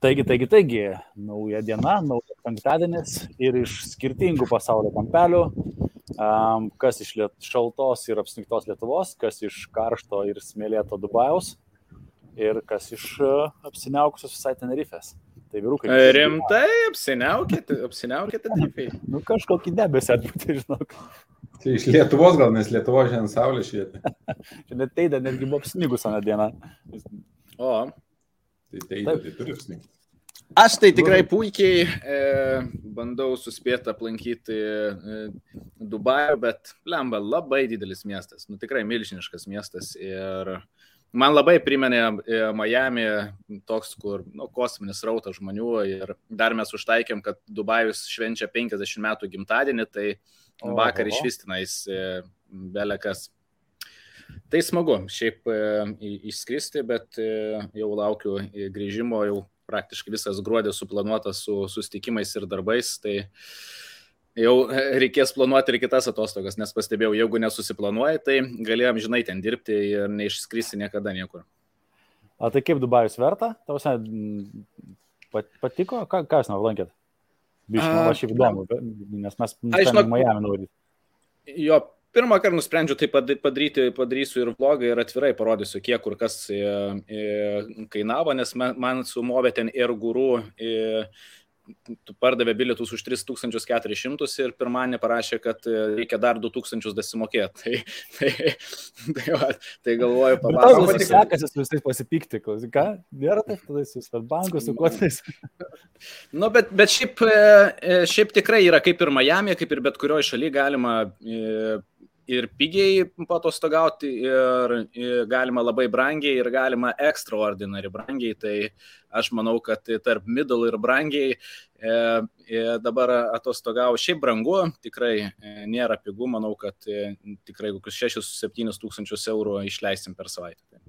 Taigi, taigi, taigi, nauja diena, naujas penktadienis ir iš skirtingų pasaulio kampelių, um, kas iš liet, šaltos ir apsniktos Lietuvos, kas iš karšto ir smėlėto Dubajaus ir kas iš uh, apsiniaukusios visai Tenerifės. Tai vyrukai. Rimtai apsiniaukėte, apsiniaukėte Tenerifei. nu kažkokį debesį atbūti, žinok. Čia iš Lietuvos gal, nes Lietuvo šiandien saulė švietė. šiandien teidė netgi buvo apsnigus aną dieną. O, Tai tai, tai turi apsnigti. Aš tai tikrai puikiai e, bandau suspėti aplankyti e, Dubajų, bet lemba labai didelis miestas, nu tikrai milžiniškas miestas ir man labai priminė e, Miami toks, kur nu, kosminis rautas žmonių ir dar mes užtaikėm, kad Dubajus švenčia 50 metų gimtadienį, tai vakar išvistinais e, belekas. Tai smagu, šiaip e, išskristi, bet e, jau laukiu grįžimo, jau praktiškai visas gruodis suplanuotas su sustikimais ir darbais, tai jau reikės planuoti ir kitas atostogas, nes pastebėjau, jeigu nesusiplanuoji, tai galėjom žinai ten dirbti ir neišskristi niekada niekur. O tai kaip Dubajus verta? Tausia, patiko? Ką, ką jūs navlankėt? Biškai, aš šiaip įdomu, nes mes nusprendėme Miami nuvaryti. Jo, pirmą kartą nusprendžiau tai padaryti, padarysiu ir vlogą ir atvirai parodysiu, kiek kur kas e, e, kainavo, nes man, sumovė ten ir. Ir, tu pardavė bilietus už 3400 ir pirmąjį parašė, kad e, reikia dar 2000 dasimokėti. Tai, tai, tai, va, tai galvoju, papasakosiu. Man sekasi su visais pasipykti, ką? Nėra taip, tada su Svetbanku, su kuo tais. nu, bet, bet šiaip, šiaip tikrai yra kaip ir Miami, kaip ir bet kurioje šalyje galima ir pigiai patostogauti, ir, ir galima labai brangiai, ir galima extraordinary brangiai. Tai aš manau, kad tarp middle ir brangiai e, e, dabar atostogau šiaip brangu, tikrai e, nėra pigų, manau, kad e, tikrai kokius 6-7 tūkstančius eurų išleisim per savaitę.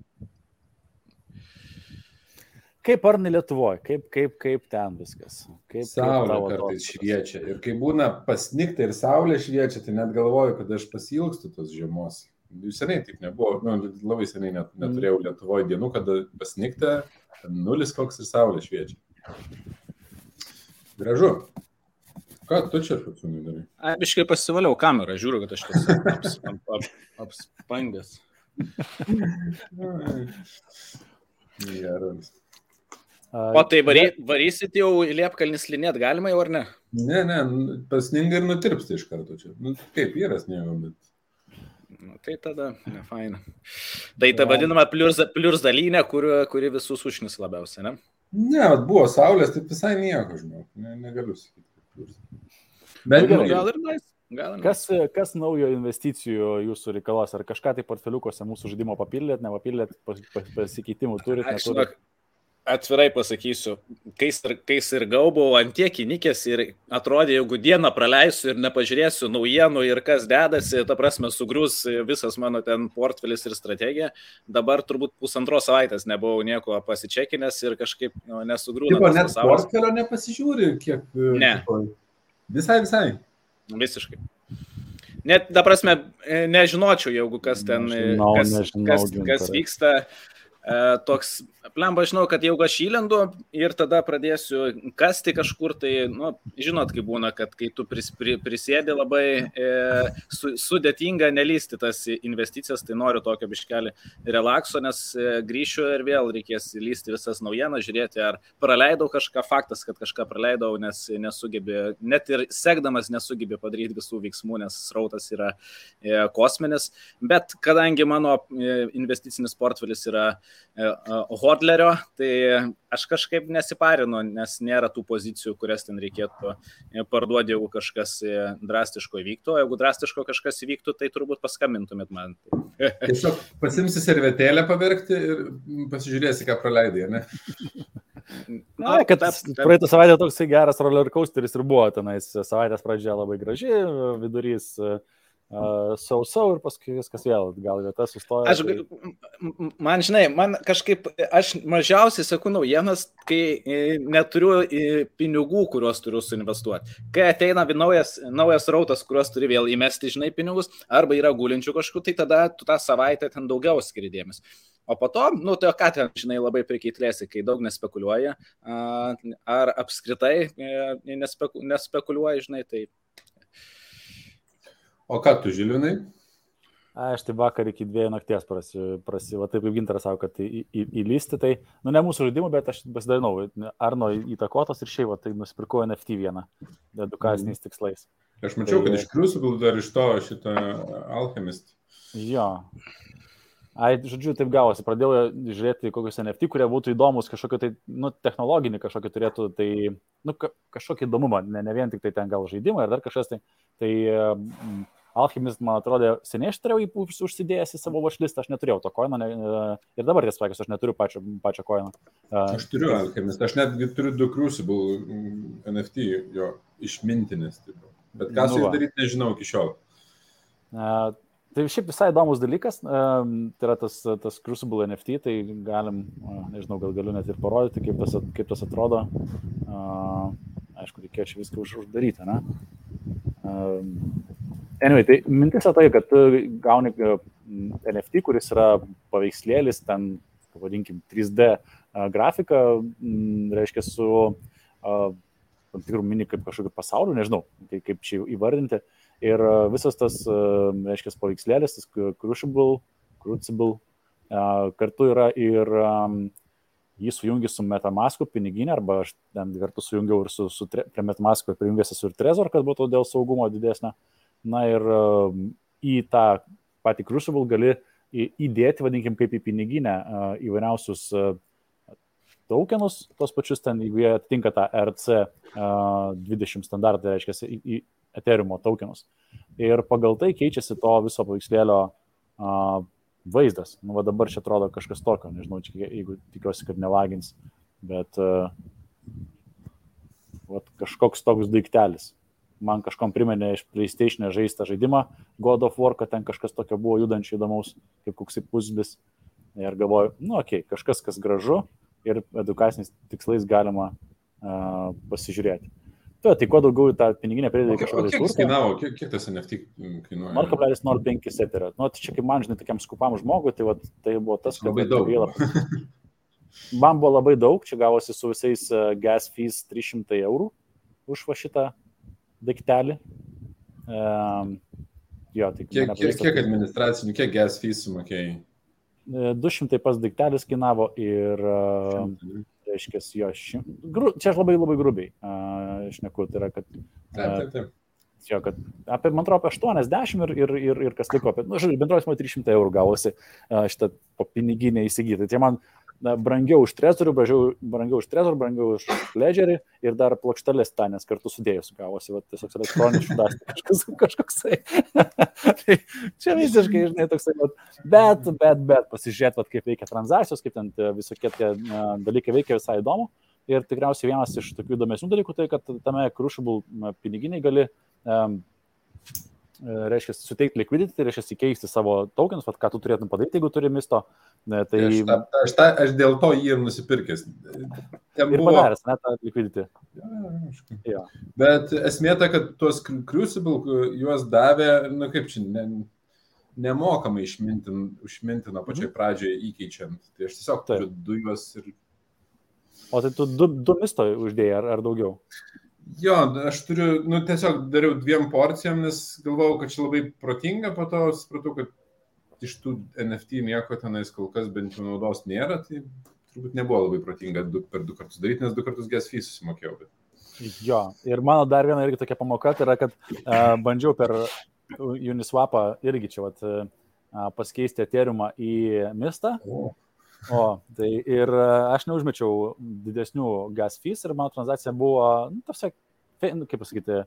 Kaip arnai Lietuvoje, kaip, kaip, kaip ten viskas? Kaip, saulė kaip kartais šviečia. Ir kai būna pasnikta ir saulė šviečia, tai net galvoju, kad aš pasilgstu tos žiemos. Jūs seniai taip nebuvo, nu, labai seniai net, neturėjau Lietuvoje dienų, kada pasnikta, nulis koks ir saulė šviečia. Gražu. Ką tu čia šaksumi darai? Aiškiai pasivaliau kamerą, žiūriu, kad aš tiesiog apspangęs. Geras. O tai vary, varysit jau į Liepkalnis linėt galima jau ar ne? Ne, ne, pasninga ir nutirpsta iš karto čia. Nu, kaip yra sniego, bet. Nu, tai tada, ne faina. Tai ta vadinama pliurzdalinė, kuri, kuri visus užnis labiausiai, ne? Ne, buvo saulės, tai visai nieko, žinau, ne, negaliu sakyti. Bet nu, gal ir nais. Kas, kas naujo investicijų jūsų reikalas? Ar kažką tai portfeliukose mūsų žaidimo papildėt, nepapildėt, pas, pas, pasikeitimų turite? Žinok, atvirai pasakysiu, kai, kai ir gaubau ant tiek įnikęs ir atrodė, jeigu dieną praleisiu ir nepažiūrėsiu naujienų ir kas dedasi, ta prasme, sugrius visas mano ten portfelis ir strategija, dabar turbūt pusantros savaitės nebuvau nieko pasičekinęs ir kažkaip nu, nesugrūdau. Tipo, net pasaulis. portfelio nepasižiūri, kiek. E, ne. Visai, visai. Visiškai. Net, ta prasme, e, nežinočiau, jeigu kas ten, nežinau, kas, nežinau, kas, kas vyksta. E, toks Plemba, žinau, kad jau aš įlendu ir tada pradėsiu kasti kažkur, tai, nu, žinot, kaip būna, kad kai tu pris, pri, prisėdi labai e, su, sudėtinga nelysti tas investicijas, tai noriu tokio biškelį relakso, nes e, grįšiu ir vėl reikės lysti visas naujienas, žiūrėti, ar praleidau kažką, faktas, kad kažką praleidau, nes nesugebė, net ir sekdamas nesugebė padaryti visų veiksmų, nes srautas yra e, kosminis, bet kadangi mano e, investicinis portfelis yra e, hodlerio, tai aš kažkaip nesiparinu, nes nėra tų pozicijų, kurias ten reikėtų parduoti, jeigu kažkas drastiško įvyktų. O jeigu drastiško kažkas įvyktų, tai turbūt paskambintumėt man. Tiesiog pasimsi servetėlę pavirkti ir pasižiūrėsi, ką praleidai, ne? Na, kad praeitą savaitę toksai geras roller coasteris ir buvo tenais. Savaitės pradžia labai graži, vidurys uh, sausau so, ir paskui viskas vėl gal vieta sustoja. Aš, tai... man žinai, man kažkaip, aš mažiausiai sakau naujienas, kai e, neturiu e, pinigų, kuriuos turiu suinvestuoti. Kai ateina naujas, naujas rautas, kuriuos turi vėl įmesti, žinai, pinigus, arba yra gulinčių kažkur, tai tada tu tą savaitę ten daugiau skirdėmės. O po to, nu, tai ką ten, žinai, labai prikeitlėsi, kai daug nespekuliuoja, ar apskritai e, nespeku, nespekuliuoja, žinai, tai. O ką tu, Žilvinai? Aš tai vakar iki dviejų nakties prasi, prasi va taip kaip gintaras savo, kad į, į, įlysti, tai, nu ne mūsų žaidimų, bet aš pasidalinau, Arno įtakotas ir šiaip, tai nusipirkau NFT vieną, edukaciniais mhm. tikslais. Aš mačiau, tai, kad iš Crucible dar iš to šitą Alchemist. Jo. Ai, žodžiu, taip gavosi, pradėjau žiūrėti kokius NFT, kurie būtų įdomus, kažkokio tai, nu, technologinį kažkokį turėtų, tai, nu, kažkokį įdomumą, ne, ne vien tik tai ten gal žaidimai ar dar kažkas, tai, tai mm, Alchemist, man atrodo, seniai aš turėjau užsidėjęs į savo watchlistą, aš neturėjau to koino ne, ir dabar tiesą sakęs, aš neturiu pačio, pačio koino. Aš turiu Alchemist, aš netgi turiu du Crucible mm, NFT, jo išmintinis, taip. bet ką su nu jais daryti nežinau iki šiol. Uh, Tai šiaip visai įdomus dalykas, tai yra tas, tas Crucible NFT, tai galim, nežinau, gal galiu net ir parodyti, kaip tas, kaip tas atrodo. Aišku, reikėjo čia viską uždaryti, ne? Anyway, tai mintis yra tai, kad tu gauni e, NFT, kuris yra paveikslėlis, ten, pavadinkim, 3D e, grafika, reiškia, su tam tikrų mini kaip kažkokiu pasauliu, nežinau, kaip, kaip čia įvardinti. Ir e, visas tas, reiškia, paveikslėlis, tas Crucible, Crucible, kartu yra ir jį sujungi su Metamasko piniginė, arba aš ten kartu sujungiau ir su, su prie Metamasko prijungęs esu ir Trezor, kad būtų dėl saugumo didesnė. Uh, Na ir um, į tą patį Crucible gali įdėti, vadinkim, kaip į piniginę įvairiausius tokenus, tos pačius ten, jeigu jie atitinka tą RC20 uh, standartą, tai reiškia į, Ethereum tokenus. Ir pagal tai keičiasi to viso paveikslėlio vaizdas. Nu, va dabar čia atrodo kažkas tokio, nežinau, čia, jeigu tikiuosi, kad nelagins, bet uh, va, kažkoks toks daiktelis man kažkom priminė iš PlayStation žaistą žaidimą God of War, kad ten kažkas tokio buvo judančio įdomaus, kaip koksai pusbis. Ir galvoju, nu, okei, okay, kažkas, kas gražu ir edukaciniais tikslais galima uh, pasižiūrėti. Tai, tai kuo daugiau tą piniginę pridedi kažkokį resursą. Kiek kainavo, kiek, kiek tas NFT kainuoja? 0,05 seterio. Nu, tai čia kaip man, žinai, tokiam skupam žmogui, tai, va, tai buvo tas, kad... Labai daug. Gaila. Man buvo labai daug, čia gavosi su visais uh, gas fees 300 eurų už šitą daiktelį. Um, jo, tai kiek, kiek, kiek administracinių, kiek gas fees sumokėjai? 200 e, pas daiktelis kainavo ir, uh, reiškia, jo, šim... Gru... čia aš labai labai grubiai uh, išneku, tai yra, kad... Uh, taip, taip, taip. Jo, kad apie, man atrodo, apie 80 ir, ir, ir, ir kas liko, apie, nu, žodžiu, bendrovės man 300 eurų gavosi uh, šitą piniginę įsigyti. Tai man na, brangiau už trezorių, brangiau, brangiau už trezorių, brangiau už ledgerį ir dar plokštelės tanės kartu sudėjus gavosi, va, tiesiog elektroninis šudas kažkas, kažkoksai. tai čia visiškai, žinai, toksai, va, bet, bet, bet, pasižiūrėt, va, kaip veikia transakcijos, kaip ten visokie tie dalykai veikia visai įdomu. Ir tikriausiai vienas iš tokių įdomesnių dalykų tai, kad tame crucible piniginiai gali um, reiškia, suteikti liquidity, tai reiškia, keisti savo tokens, vat, ką tu turėtum padaryti, jeigu turi misto. Tai... Aš, ta, aš, ta, aš dėl to jį ir nusipirkęs. Ten buvo... padaręs, net tą liquidity. Ja, ja. Bet esmė ta, kad tuos Crucible juos davė, nu kaip čia, ne, nemokamai išmintin, užmintino pačioj mhm. pradžioje įkeičiant. Tai aš tiesiog turiu du juos ir... O tai tu du, du misto uždėjai ar, ar daugiau? Jo, aš turiu, nu tiesiog dariau dviem porcijom, nes galvojau, kad čia labai protinga, po to supratau, kad iš tų NFT nieko tenais kol kas bent jau naudos nėra, tai turbūt nebuvo labai protinga du, per du kartus daryti, nes du kartus gas fee susimokėjau. Bet... Jo, ir mano dar viena irgi tokia pamoka tai yra, kad uh, bandžiau per Uniswapą irgi čia vat, uh, pasikeisti Ethereumą į Mistą. O. O, tai ir aš neužmečiau didesnių gas fees ir mano transakcija buvo, nu, tiesiog, nu, kaip pasakyti,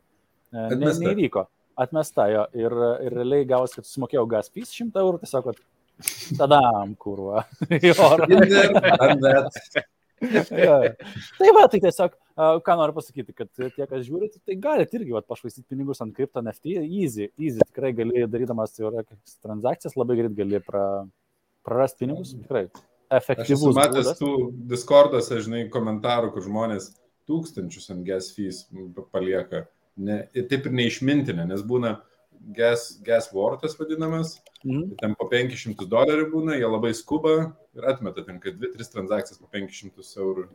ne, neįvyko. Atmesta jo. Ir, ir realiai gavosi, kad sumokėjau gas fees 100 eurų, tiesiog, kad tadam, kurva. ja. Tai va, tai tiesiog, ką noriu pasakyti, kad tie, kas žiūri, tai galite irgi va, pašvaistyti pinigus ant kripto NFT, easy, easy, tikrai gali, darydamas transakcijas, labai greit gali pra, prarasti pinigus, tikrai efektyvus. Aš matęs būdas. tų Discorduose, žinai, komentarų, kur žmonės tūkstančius ant gas fees palieka. Ne, taip ir neišmintinė, nes būna gas, gas wortas vadinamas. Mhm. Ten po 500 dolerių būna, jie labai skuba ir atmeta ten, kad 2-3 transakcijas po 500 eurų.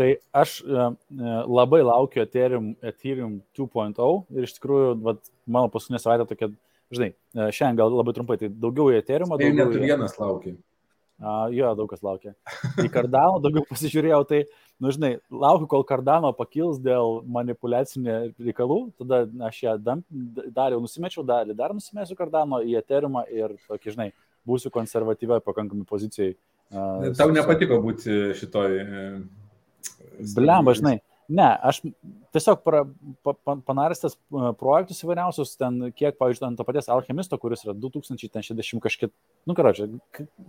Tai aš e, e, labai laukiu Ethereum, Ethereum 2.0 ir iš tikrųjų, vat, mano paskutinė savaitė tokia, žinai, e, šiandien gal labai trumpai, tai daugiau į Ethereum. Tai net vienas laukia. Uh, jo, daug kas laukia. Į Cardano daugiau pasižiūrėjau, tai, nu žinai, laukiu, kol Cardano pakils dėl manipulacinė reikalų, tada aš ją dar jau nusimečiau, dalį dar nusimesiu Cardano į Ethereumą ir, tokį, žinai, būsiu konservatyviai pakankamai pozicijai. Uh, Tau nepatiko būti šitoj. Uh, Blemba, žinai, Ne, aš tiesiog pra, pa, pa, panarstęs projektus įvairiausius, ten kiek, pavyzdžiui, ant to paties alchemisto, kuris yra 2060 kažkiek, nu, karočią,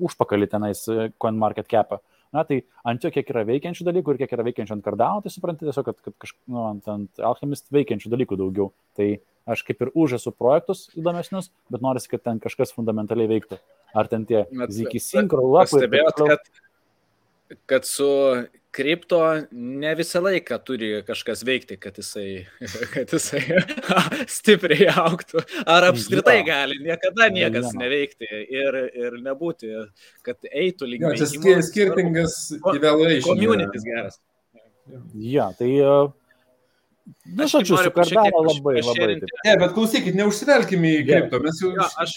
užpakalį tenais CoinMarket capą. Na, tai ant jo kiek yra veikiančių dalykų ir kiek yra veikiančių ant kardano, tai suprantate tiesiog, kad, kad kažk, nu, ant, ant alchemist veikiančių dalykų daugiau. Tai aš kaip ir už esu projektus įdomesnius, bet norisi, kad ten kažkas fundamentaliai veiktų. Ar ten tie Ziki Synchro lapai. Pastebėjot, kad, kad su kripto ne visą laiką turi kažkas veikti, kad jisai, kad jisai stipriai auktų. Ar apskritai ja. gali niekada niekas ja. neveikti ir, ir nebūti, kad eitų link. Ja, čia skirtingas evaluation. Communities geras. Ja, tai uh, Na, aš žodžiu, su Cardano labai, labai. Ne, bet klausykit, neužsivelkime į kripto, mes jau ja, aš.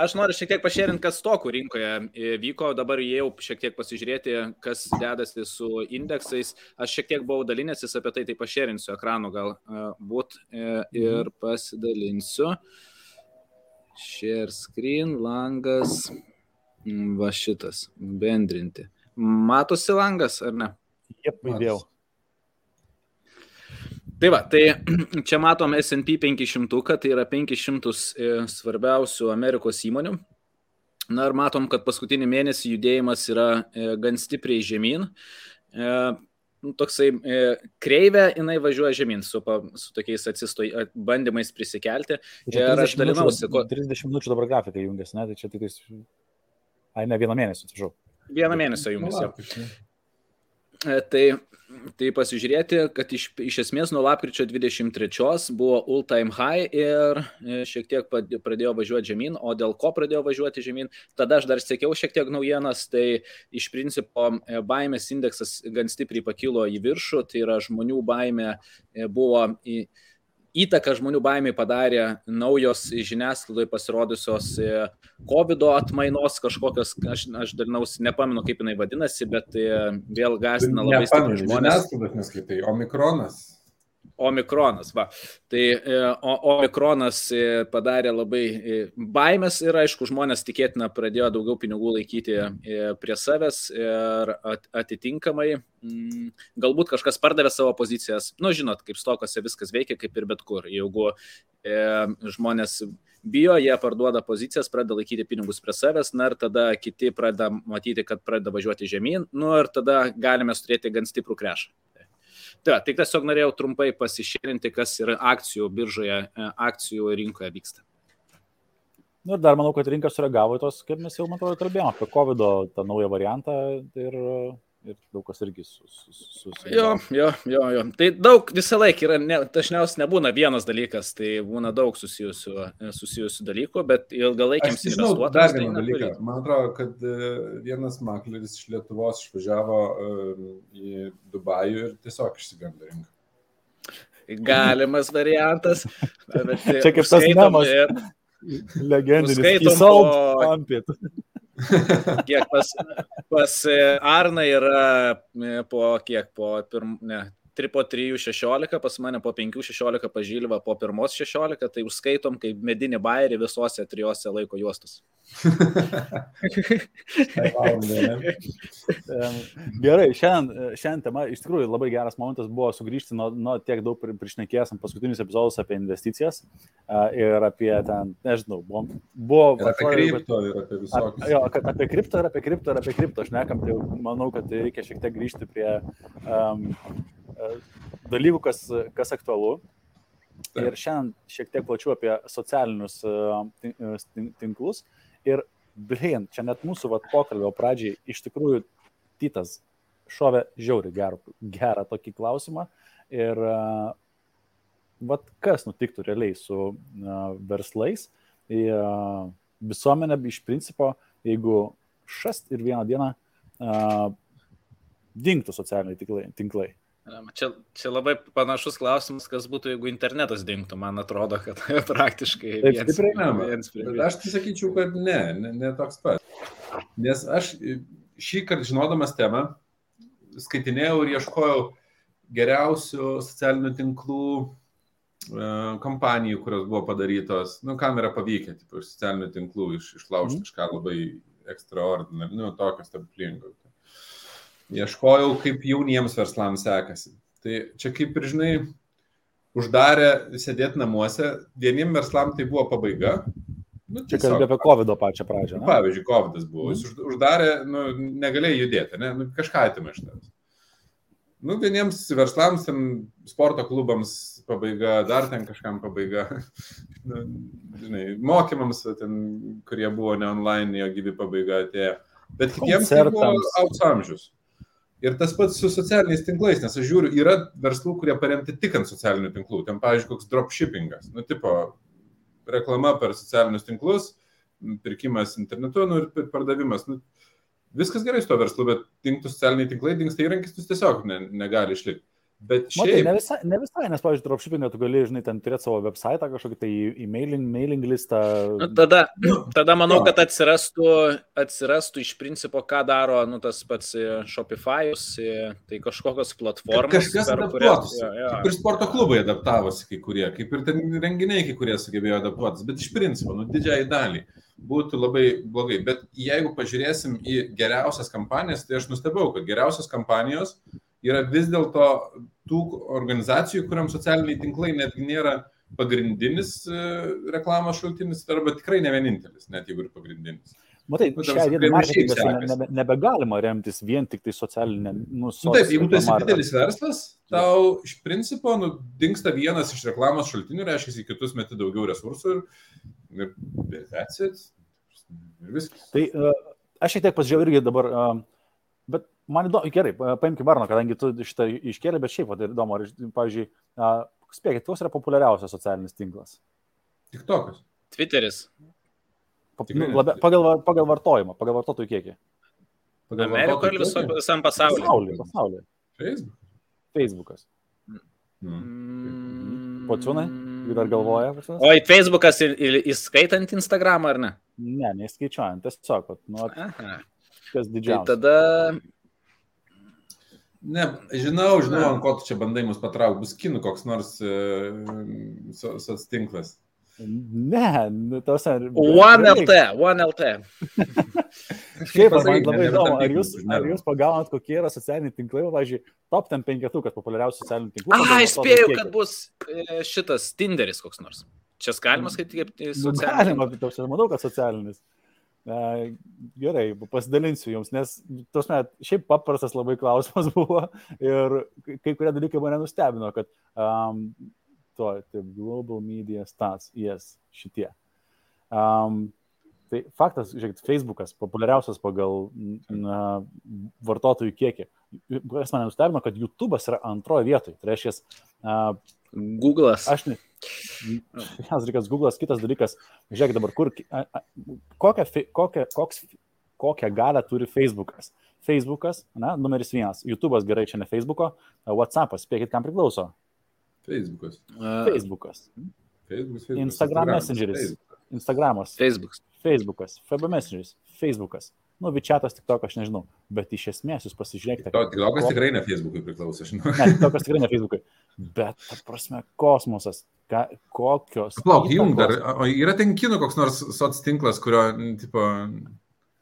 Aš noriu šiek tiek pašėrinti, kas stokų rinkoje e, vyko, dabar jau šiek tiek pasižiūrėti, kas dedasi su indeksais. Aš šiek tiek buvau dalinęsis apie tai, tai pašėrinsiu ekranu gal e, būt e, ir mhm. pasidalinsiu. Share screen, langas, mm, va šitas, bendrinti. Matosi langas, ar ne? Jep, įdėjau. Tai va, tai čia matom SP 500, tai yra 500 e, svarbiausių Amerikos įmonių. Na ir matom, kad paskutinį mėnesį judėjimas yra e, gan stipriai žemyn. E, nu, toksai kreivė, jinai važiuoja žemyn su, su tokiais atsistoj, bandymais prisikelti. Tai ir aš dalyvausi. Ko... 30 minučių dabar grafikai jungiasi, ne? Tai čia tik... Ai, ne, vieną mėnesį, atsiprašau. Vieną mėnesį jungiasi. Tai tai pasižiūrėti, kad iš, iš esmės nuo lapkričio 23 buvo all time high ir e, šiek tiek pradėjo važiuoti žemyn, o dėl ko pradėjo važiuoti žemyn, tada aš dar sekiau šiek tiek naujienas, tai iš principo e, baimės indeksas gan stipriai pakilo į viršų, tai yra žmonių baimė e, buvo į įtaką žmonių baimiai padarė naujos žiniasklaidoje pasirodusios e, COVID atmainos kažkokios, aš, aš dalinausi, nepamenu kaip jinai vadinasi, bet e, vėl gastina labai stipriai žmonės. Žiniasklaidos neskaitai, omikronas. Omikronas, va. Tai e, Omikronas e, padarė labai e, baimės ir, aišku, žmonės tikėtina pradėjo daugiau pinigų laikyti prie savęs ir atitinkamai mm, galbūt kažkas pardavė savo pozicijas. Nu, žinot, kaip stokose viskas veikia, kaip ir bet kur. Jeigu e, žmonės bijo, jie parduoda pozicijas, pradeda laikyti pinigus prie savęs, na ir tada kiti pradeda matyti, kad pradeda važiuoti žemyn, nu ir tada galime turėti gan stiprų krešą. Tai, tai tiesiog norėjau trumpai pasišėrinti, kas yra akcijų biržoje, e, akcijų rinkoje vyksta. Na ir dar manau, kad rinka sureagavo tos, kaip mes jau, man atrodo, kalbėjome apie COVID tą naują variantą ir ir daug kas irgi su, su, su, su jo, jo, jo, jo. Tai daug visą laiką yra, ne, dažniausiai nebūna vienas dalykas, tai būna daug susijusių, susijusių dalykų, bet ilgalaikiams investuotojams. Dar vieną tai dalyką. Man atrodo, kad e, vienas makleris iš Lietuvos išvažiavo uh, į Dubajų ir tiesiog išsigando rinką. Galimas variantas. Čia kaip tas namas. Ir... Legendinis. Sold po... kiek pas, pas e, Arna yra e, po kiek, po pirm, ne, 3 po 3 16, pas mane po 5 16 pažylva po pirmos 16, tai užskaitom kaip medinį bairį visose trijose laiko juostus. Gerai, šiandien, šiandien tema iš tikrųjų labai geras momentas buvo sugrįžti nuo, nuo tiek daug prišnekėjęs paskutinius epizodus apie investicijas ir apie ten, nežinau, buvo... buvo ir apie kripto ir apie visokius. Jo, kad apie kripto ir apie kripto ir apie kripto, aš nekam, tai manau, kad reikia šiek tiek grįžti prie um, dalykų, kas, kas aktualu. Taip. Ir šiandien šiek tiek plačiau apie socialinius tinklus. Ir, blin, čia net mūsų vat, pokalbio pradžiai iš tikrųjų Titas šovė žiauri gerą, gerą tokį klausimą. Ir vat, kas nutiktų realiai su verslais. Visuomenė iš principo, jeigu šast ir vieną dieną dinktų socialiniai tinklai. tinklai. Čia, čia labai panašus klausimas, kas būtų, jeigu internetas dingtų. Man atrodo, kad praktiškai Taip, viens, viens prie viens. Aš tai sakyčiau, kad ne, ne, ne toks pat. Nes aš šį kartą žinodamas temą, skaitinėjau ir ieškojau geriausių socialinių tinklų e, kompanijų, kurios buvo padarytos, nu, kam yra pavykę, tipo, iš socialinių tinklų iš, išlaužti mm. kažką labai extraordinary, nu, tokio stebuklingo. Ieškojau, kaip jauniems verslams sekasi. Tai čia kaip ir žinai, uždarė sėdėti namuose, vieniem verslam tai buvo pabaiga. Nu, čia kalbėjo apie COVID pačią pradžią. Ne? Pavyzdžiui, COVID buvo. Jis mhm. uždarė, nu, negalėjai judėti, ne? nu, kažką atimė iš tavęs. Nu, vieniems verslams, ten, sporto klubams pabaiga, dar ten kažkam pabaiga. nu, žinai, mokymams, ten, kurie buvo ne online, jo gyvi pabaiga atėjo. Bet kitiems tai buvo aukso amžius. Ir tas pats su socialiniais tinklais, nes aš žiūriu, yra verslų, kurie paremti tik ant socialinių tinklų. Ten, pavyzdžiui, koks dropshippingas. Nu, tipo, reklama per socialinius tinklus, pirkimas internetu nu, ir pardavimas. Nu, viskas gerai su to verslu, bet dinktų socialiniai tinklai, dinksta įrankis, tu tiesiog ne, negali išlikti. Bet šiaip... Matai, ne, visai, ne visai, nes, pavyzdžiui, dropshipping'e tu gali, žinai, ten turėti savo website, kažkokį tai e-mailing, mailing listą. Nu, tada, tada manau, kad atsirastų, atsirastų iš principo, ką daro, nu, tas pats e, Shopify'us, e, tai kažkokios platformos. Kažkas adaptuotas. Ja, ja. Kaip ir sporto klubai adaptavosi kai kurie, kaip ir ten renginiai kai kurie sugebėjo adaptuotis, bet iš principo, nu, didžiai dalį būtų labai blogai. Bet jeigu pažiūrėsim į geriausias kampanijas, tai aš nustebau, kad geriausios kampanijos yra vis dėlto tų organizacijų, kuriam socialiniai tinklai netgi nėra pagrindinis e, reklamos šaltinis, arba tikrai ne vienintelis, net jeigu ir pagrindinis. Matai, nu, šią dieną marketingas nebe, nebegalima remtis vien tik tai socialinė. Nu, nu, taip, jeigu tu esi didelis verslas, tau iš principo nu, dinksta vienas iš reklamos šaltinių, reiškia, į kitus meti daugiau resursų ir, ir, ir. Ir viskas. Tai uh, aš šiek tiek pasižiūrėjau irgi dabar, uh, man įdomu, gerai, paimkime Varną, kadangi tu šitą iškėlė, bet šiaip, tai įdomu, ar, pavyzdžiui, spėkit, koks yra populiariausias socialinis tinklas? Tik tokas. Twitteris. Nu, labia, pagal, pagal vartojimą, pagal vartotojų kiekį. Pagal Amerikoje ir viso, visam pasaulyje. Pasaulyje. pasaulyje. Facebook. Facebookas. Mm. Pociūnai, jūs dar galvoja? O į Facebookas įskaitant Instagramą ar ne? Ne, neįskaičiuojant, tiesiog, nu, kas didžiausias. Tai tada Ne, žinau, žinau, ant ko tu čia bandai mus patraukti, bus kinų koks nors uh, soc tinklas. Ne, nu, tos ar... OneLT, OneLT. Šiaip, man labai įdomu, ar jūs, ar jūs pagaunat, kokie yra socialiniai tinklai, pavyzdžiui, top ten penketukas populiariausių socialinių tinklų. A, spėjau, kad bus e, šitas Tinderis koks nors. Čia galima skaityti kaip nu, socialinis. Galima, bet aš manau, kad socialinis. Gerai, pasidalinsiu jums, nes tos met, šiaip paprastas labai klausimas buvo ir kai kurie dalykai mane nustebino, kad um, to, taip, Global Media Stats, yes, šitie. Um, tai faktas, žiūrėkit, Facebookas populiariausias pagal na, vartotojų kiekį. Kas mane nustebino, kad YouTube'as yra antroje vietoje. Tai reiškia, uh, Google'as. Aš ne. Vienas dalykas, Google'as, kitas dalykas, žiūrėk dabar, kur, kokią, kokią, koks, kokią galę turi Facebookas. Facebookas, na, numeris vienas, YouTube'as gerai, čia ne Facebook'o, WhatsApp'as, spėkit, kam priklauso. Facebookas. Facebookas. Facebookas, Facebookas Instagram Messengeris. Instagramas. Facebookas. Facebookas. FB Messengeris. Facebookas. Nu, Vičiatas tik tokas, aš nežinau, bet iš esmės jūs pasižiūrėkite. Tik tokas tikrai ne Facebookui priklauso, žinau. Ne, tik tokas tikrai ne Facebookui. Bet, ta prasme, kosmosas, ka, kokios. Plauk, jum dar, o yra ten kino koks nors soc tinklas, kurio, tipo.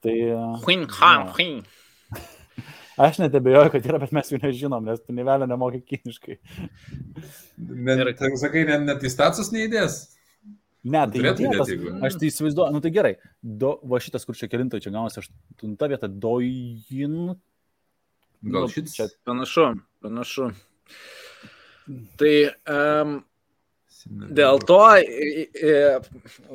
Tai. Queen Han, Queen. Aš net abejoju, kad yra, bet mes jų nežinom, nes tu nevelė nemokai kiniškai. Net, tai sakai, net, net į status neįdės. Ne, tai vietas, aš tai įsivaizduoju, nu tai gerai, do, va šitas, kur čia kelintai, čia gaunasi aštunta vieta, dojin. Gal nu, šitas? Čia panašu, panašu. Tai um, dėl to,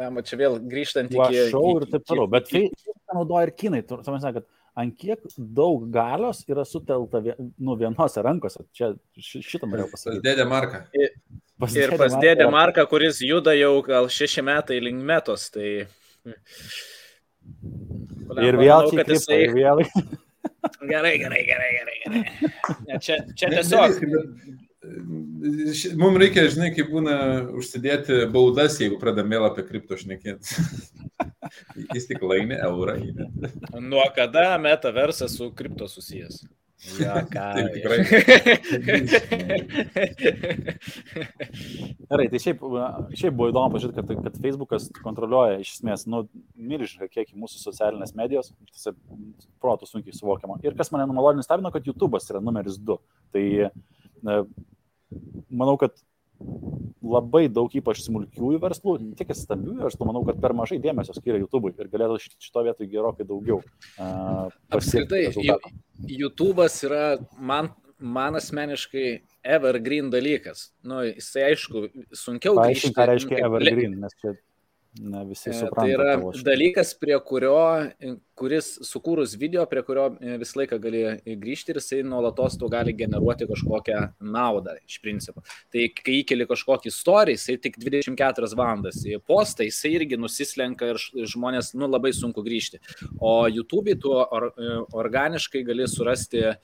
lema, čia vėl grįžtant į... Šau ir taip toliau, bet tai naudoja ir kinai, tu sakė, kad ant kiek daug galios yra sutelta nu, vienose rankose. Čia šitą norėjau pasakyti. Dėdė Marka. Pas ir pas dėdė Marką, kuris juda jau gal šeši metai link metos. Tai... Ir vėl tik jisai... ir vėl. Gerai, gerai, gerai, gerai. gerai. Ne, čia, čia tiesiog. Mums reikia, žinai, kaip būna užsidėti baudas, jeigu pradame vėl apie kripto šnekėti. Jis tik laimi eurą. Nuo kada metaversas su kripto susijęs? Ja, ką. Taip, tikrai. Gerai, tai šiaip, šiaip buvo įdomu pažiūrėti, kad, kad Facebookas kontroliuoja iš esmės, nu, milžinišką kiekį mūsų socialinės medijos, tas protų sunkiai suvokiama. Ir kas mane numaloniai stebino, kad YouTube'as yra numeris 2. Tai manau, kad labai daug ypač smulkiųjų verslų, tiek ir stambiųjų verslų, manau, kad per mažai dėmesio skiria YouTube'ui ir galėtų šito vietoj gerokai daugiau. Uh, Apskritai, YouTube'as yra man, man asmeniškai evergreen dalykas. Nu, jisai aišku, sunkiau. Paaiškink, ką reiškia evergreen, nes čia Ne, visi supranta. Tai yra dalykas, prie kurio, kuris sukūrus video, prie kurio e, visą laiką gali grįžti ir jisai nuolatos to gali generuoti kažkokią naudą iš principo. Tai kai įkeli kažkokį istoriją, jisai tik 24 valandas. Į postą jisai irgi nusislenka ir žmonės, nu, labai sunku grįžti. O YouTube tu or, e, organiškai gali surasti e,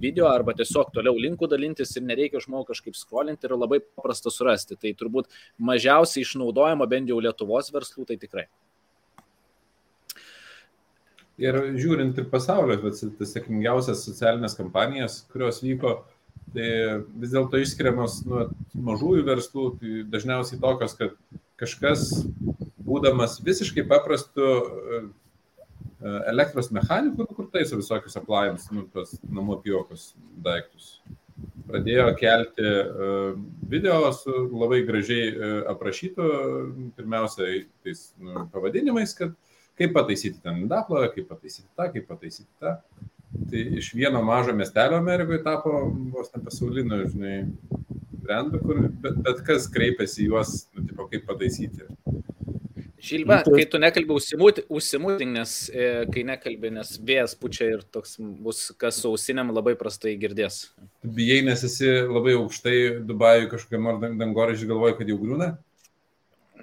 video arba tiesiog toliau linkų dalintis ir nereikia žmogų kažkaip skrolinti ir labai paprasta surasti. Tai turbūt mažiausiai išnaudojama bent jau Lietuvos verslų, tai tikrai. Ir žiūrint ir pasaulio, tas sėkmingiausias socialinės kampanijas, kurios vyko, tai vis dėlto išskiriamos nuo mažųjų verslų, tai dažniausiai tokios, kad kažkas, būdamas visiškai paprastu e, elektros mechaniku, kur taiso visokius appliance, nu, tos namų apjokus daiktus. Pradėjo kelti e, video su labai gražiai e, aprašytu, pirmiausia, tais nu, pavadinimais, kad kaip pataisyti ten indaplovę, kaip pataisyti tą, kaip pataisyti tą. Tai iš vieno mažo miestelio Amerikoje tapo vos ne pasauliniu, žinai, brendu, kur bet, bet kas kreipiasi juos, nu, tipo, kaip pataisyti. Šilba, nu, tai- kai tu nekalbi, užsimūtink, nes e, kai nekalbi, nes vėjas pučia ir toks bus, kas ausiniam labai prastai girdės. Bijai, nes esi labai aukštai Dubajui kažkokiam ar dangoraižiui galvoji, kad jau grūna?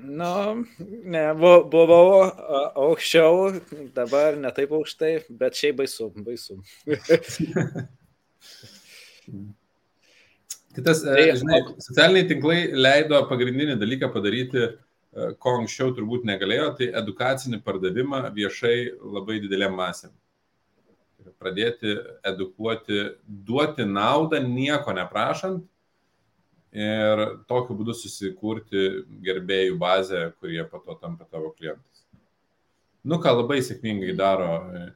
Nu, ne, buvau aukščiau, dabar ne taip aukštai, bet šiaip baisu, baisu. tai tas, e, tai, žinai, socialiniai tinklai leido pagrindinį dalyką padaryti uh, ko anksčiau turbūt negalėjo, tai edukacinį pardavimą viešai labai didelėm masėm. Pradėti edukuoti, duoti naudą nieko neprašant ir tokiu būdu susikurti gerbėjų bazę, kurie po to tampa tavo klientais. Nu, ką labai sėkmingai daro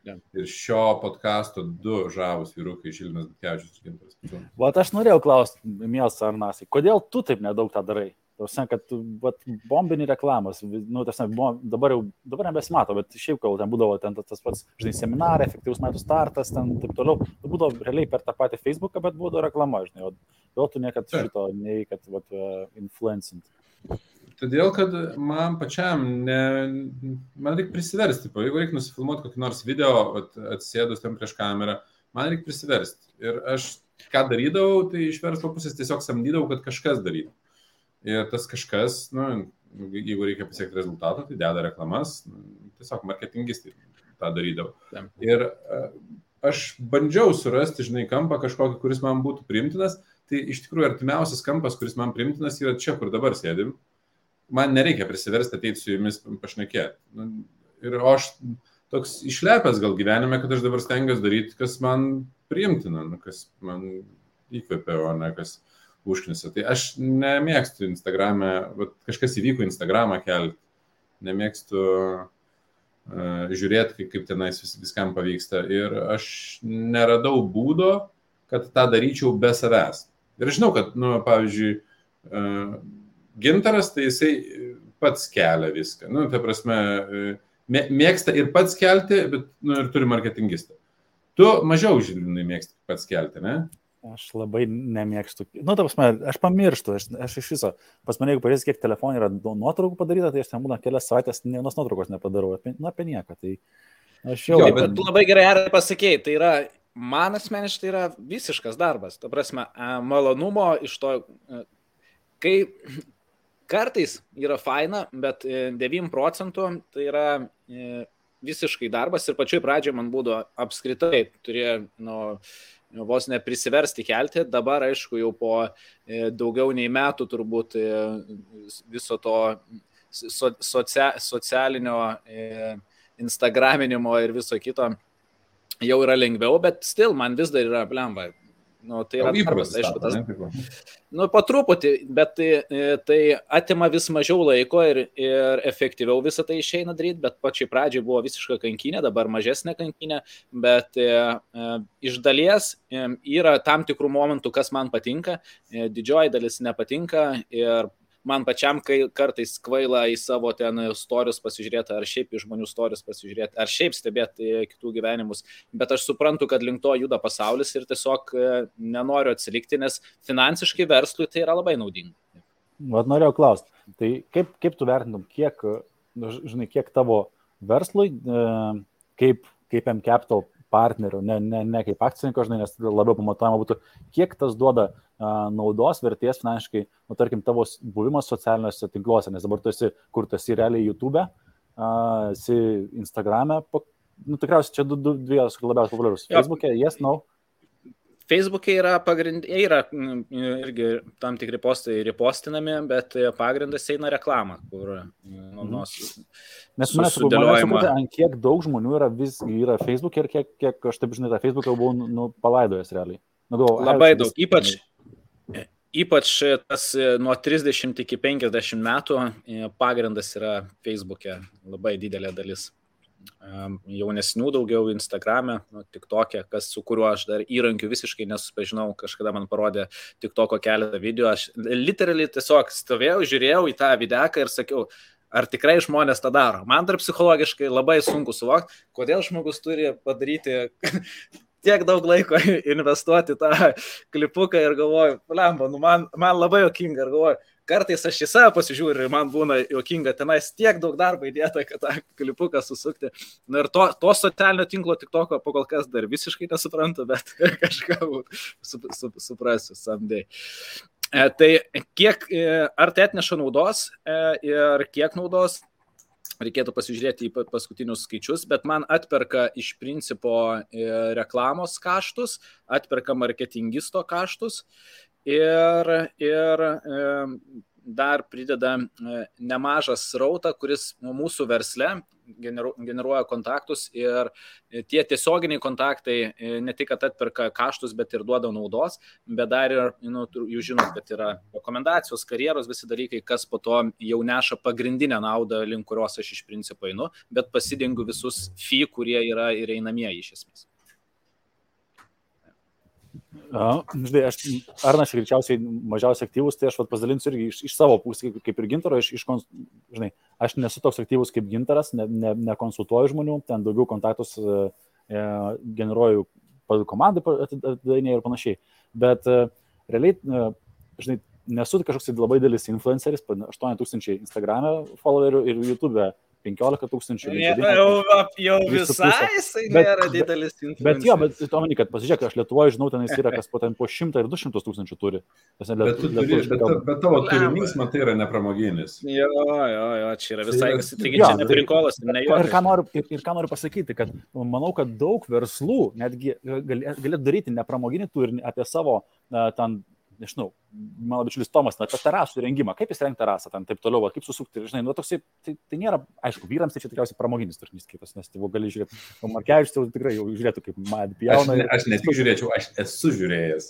ir šio podkasto du žavus vyrukai Žilinas Butkevičius ir Gintas. Vat aš norėjau klausti, Mielas Arnasai, kodėl tu taip nedaug tą darai? Tausia, kad vat, bombinį reklamos, nu, tausia, bom, dabar jau, dabar nebesimato, bet šiaip, kol ten būdavo ten tas pats, žinai, seminarai, efektyvus metų startas, ten taip toliau, tai būdavo realiai per tą patį Facebooką, bet būdavo reklama, žinai, o jo tu niekad šito nei, kad, vat, uh, influencint. Todėl, kad man pačiam, ne, man reikia prisiversti, jeigu reikia nusifilmuoti kokį nors video, atsėdus ten prieš kamerą, man reikia prisiversti. Ir aš ką darydavau, tai iš verslo pusės tiesiog samdydavau, kad kažkas darytų. Ir tas kažkas, nu, jeigu reikia pasiekti rezultatą, tai deda reklamas, nu, tiesiog marketingistai tą darydavo. Ir e, aš bandžiau surasti, žinai, kampą kažkokį, kuris man būtų primtinas, tai iš tikrųjų artimiausias kampas, kuris man primtinas, yra čia, kur dabar sėdim. Man nereikia prisiversti ateiti su jumis pašnekėti. Nu, ir aš toks išlepęs gal gyvenime, kad aš dabar stengiuosi daryti, kas man priimtina, nu, kas man įkvepia, o ne kas, uh, užknisa. Tai aš nemėgstu Instagram'e, kažkas įvyko Instagram'ą kelti, nemėgstu uh, žiūrėti, kaip, kaip tenais vis, viskam pavyksta. Ir aš neradau būdo, kad tą daryčiau be savęs. Ir žinau, kad, nu, pavyzdžiui, uh, gintaras, tai jisai pats kelia viską. Nu, ta prasme, mėgsta ir pats kelti, bet nu, ir turi marketingistą. Tu mažiau žinai mėgsti pats kelti, ne? Aš labai nemėgstu. Nu, ta prasme, aš pamirštu, aš, aš iš viso, pas mane, jeigu pažiūrės, kiek telefonai yra nuotraukų padaryta, tai aš ten būna kelias savaitės ne vienos nuotraukos nepadarau, apie, nu, apie nieką. Tai aš jau... Jo, bet tu labai gerai ar pasakėjai, tai yra, man asmeniškai tai yra visiškas darbas. Ta prasme, malonumo iš to, kai kartais yra faina, bet 9 procentų tai yra visiškai darbas ir pačioj pradžioje man būdavo apskritai, turėjo, nu, vos neprisiversti kelti, dabar aišku jau po daugiau nei metų turbūt viso to socia, socialinio instagraminimo ir viso kito jau yra lengviau, bet still man vis dar yra blemba. Nu, tai yra įprastas, aišku, tas. Nu, po truputį, bet tai, tai atima vis mažiau laiko ir, ir efektyviau visą tai išeina daryti, bet pačiai pradžiai buvo visiška kankinė, dabar mažesnė kankinė, bet e, e, iš dalies e, yra tam tikrų momentų, kas man patinka, e, didžioji dalis nepatinka ir man pačiam kai kartais kvaila į savo ten istorius pasižiūrėti, ar šiaip į žmonių istorius pasižiūrėti, ar šiaip stebėti kitų gyvenimus. Bet aš suprantu, kad link to juda pasaulis ir tiesiog e, nenoriu atsilikti, nes finansiškai verslui tai yra labai naudinga. Vat norėjau klausti, tai kaip, kaip tu vertintum, kiek, nu, žinai, kiek tavo verslui, e, kaip, kaip M Capital partnerių, ne, ne, ne kaip akcininko, žinai, nes labiau pamatuojama būtų, kiek tas duoda a, naudos, vertės finansiškai, nu, tarkim, tavo buvimas socialiniuose tinkluose, nes dabar tu esi, kur tu esi realiai YouTube, a, esi Instagram'e, nu, tikriausiai čia du, du, dvi labiausiai populiarus. Facebook'e, yes, no. Facebook'e yra pagrindiniai, yra mm, irgi tam tikri postai repostinami, bet pagrindas eina reklama, kur nu, nus, Nes mes sudėliojame, ant kiek daug žmonių yra vis yra Facebook'e ir kiek, kiek aš taip žinai, tą Facebook'ą buvau nu, nu, palaidojęs realiai. Nu, galvo, Labai daug, vis... ypač, ypač tas e, nuo 30 iki 50 metų e, pagrindas yra Facebook'e, labai didelė dalis jaunesnių daugiau Instagram'e, nu, tik tokia, kas su kuriuo aš dar įrankiu visiškai nesusipažinau, kažkada man parodė tik toko keletą video, aš literaliai tiesiog stovėjau, žiūrėjau į tą videką ir sakiau, ar tikrai žmonės tą daro. Man dar psichologiškai labai sunku suvokti, kodėl žmogus turi padaryti tiek daug laiko investuoti tą klipuką ir galvoju, lemba, nu man, man labai jokinga ir galvoju, kartais aš į save pasižiūriu ir man būna juokinga, tenais tiek daug darbo įdėta, kad tą klipuką susukti. Na ir to, to socialinio tinklo tik toko po kol kas dar visiškai nesuprantu, bet kažką su, su, suprasiu samdai. E, tai kiek, e, ar tai atneša naudos e, ir kiek naudos, reikėtų pasižiūrėti į paskutinius skaičius, bet man atperka iš principo e, reklamos kaštus, atperka marketingisto kaštus ir, ir e, dar prideda e, nemažą srautą, kuris mūsų versle generuoja kontaktus ir tie tiesioginiai kontaktai ne tik atperka kaštus, bet ir duoda naudos, bet dar ir, nu, jūs žinot, kad yra rekomendacijos, karjeros, visi dalykai, kas po to jau neša pagrindinę naudą, link kurios aš iš principo einu, bet pasidengiu visus fee, kurie yra ir einamieji iš esmės. Žinai, aš, Arnas greičiausiai mažiausiai aktyvus, tai aš vat, pasidalinsiu irgi iš, iš savo pusės, kaip, kaip ir gintaro, iš, iš, žinai, aš nesu toks aktyvus kaip gintaras, ne, ne, nekonsultuoju žmonių, ten daugiau kontaktus e, e generuoju komandai atidainėjai ir panašiai. Bet e, realiai, e, žinai, nesu kažkoks labai didelis influenceris, 8000 Instagram'e followerių ir YouTube'e 15 tūkstančių. Jau, jau visai jisai nėra didelis influenceris. Bet jo, bet tu omeny, kad pasižiūrėk, aš Lietuvoje žinau, ten jis yra kas po, ten, po 100 ir 200 tūkstančių turi. Bet, lietu, turi, bet, bet, bet tavo turinys, man tai yra nepramoginis. Jo, jo, jo, čia yra visai, taigi čia neprikolas, ne jo. Ir ką, noriu, ir, ir ką noriu pasakyti, kad manau, kad daug verslų netgi galėtų daryti nepramoginį turinį apie savo ten nežinau, mano bičiulis Tomas, na, apie terasų rengimą, kaip jis rengia terasą, ten taip toliau, va, kaip susukti, žinai, nu, toksai, tai, tai nėra, aišku, vyrams tai čia tikriausiai pramoginis turinys kitas, nes tai gali žiūrėti, o Markevičius tai tikrai jau žiūrėtų kaip Mad Pjauna. Aš, ne, aš ne tik žiūrėčiau, aš esu žiūrėjęs.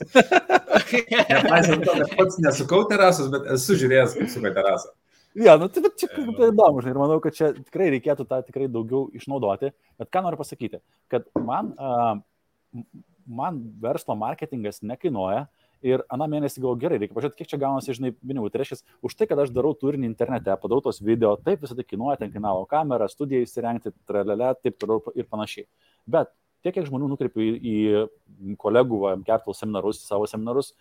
Nepaisant to, kad pats nesukau terasos, bet esu žiūrėjęs, kaip suka terasą. Ja, nu, tai, čia tai įdomu, žinai, ir manau, kad čia tikrai reikėtų tą tikrai daugiau išnaudoti, bet ką noriu pasakyti, kad man, uh, man verslo marketingas nekainuoja, uh, Ir aną mėnesį galvoju, gerai, reikia pažiūrėti, kiek čia gaunasi, žinai, pinigų. Tai reiškia, už tai, kad aš darau turinį internete, padarau tos video, taip visą tai kainuoja, ten kainavo kamerą, studiją įsirengti, tralelę, taip toliau ir panašiai. Bet tiek, kiek žmonių nukreipiu į, į kolegų Capital seminarus, savo seminarus,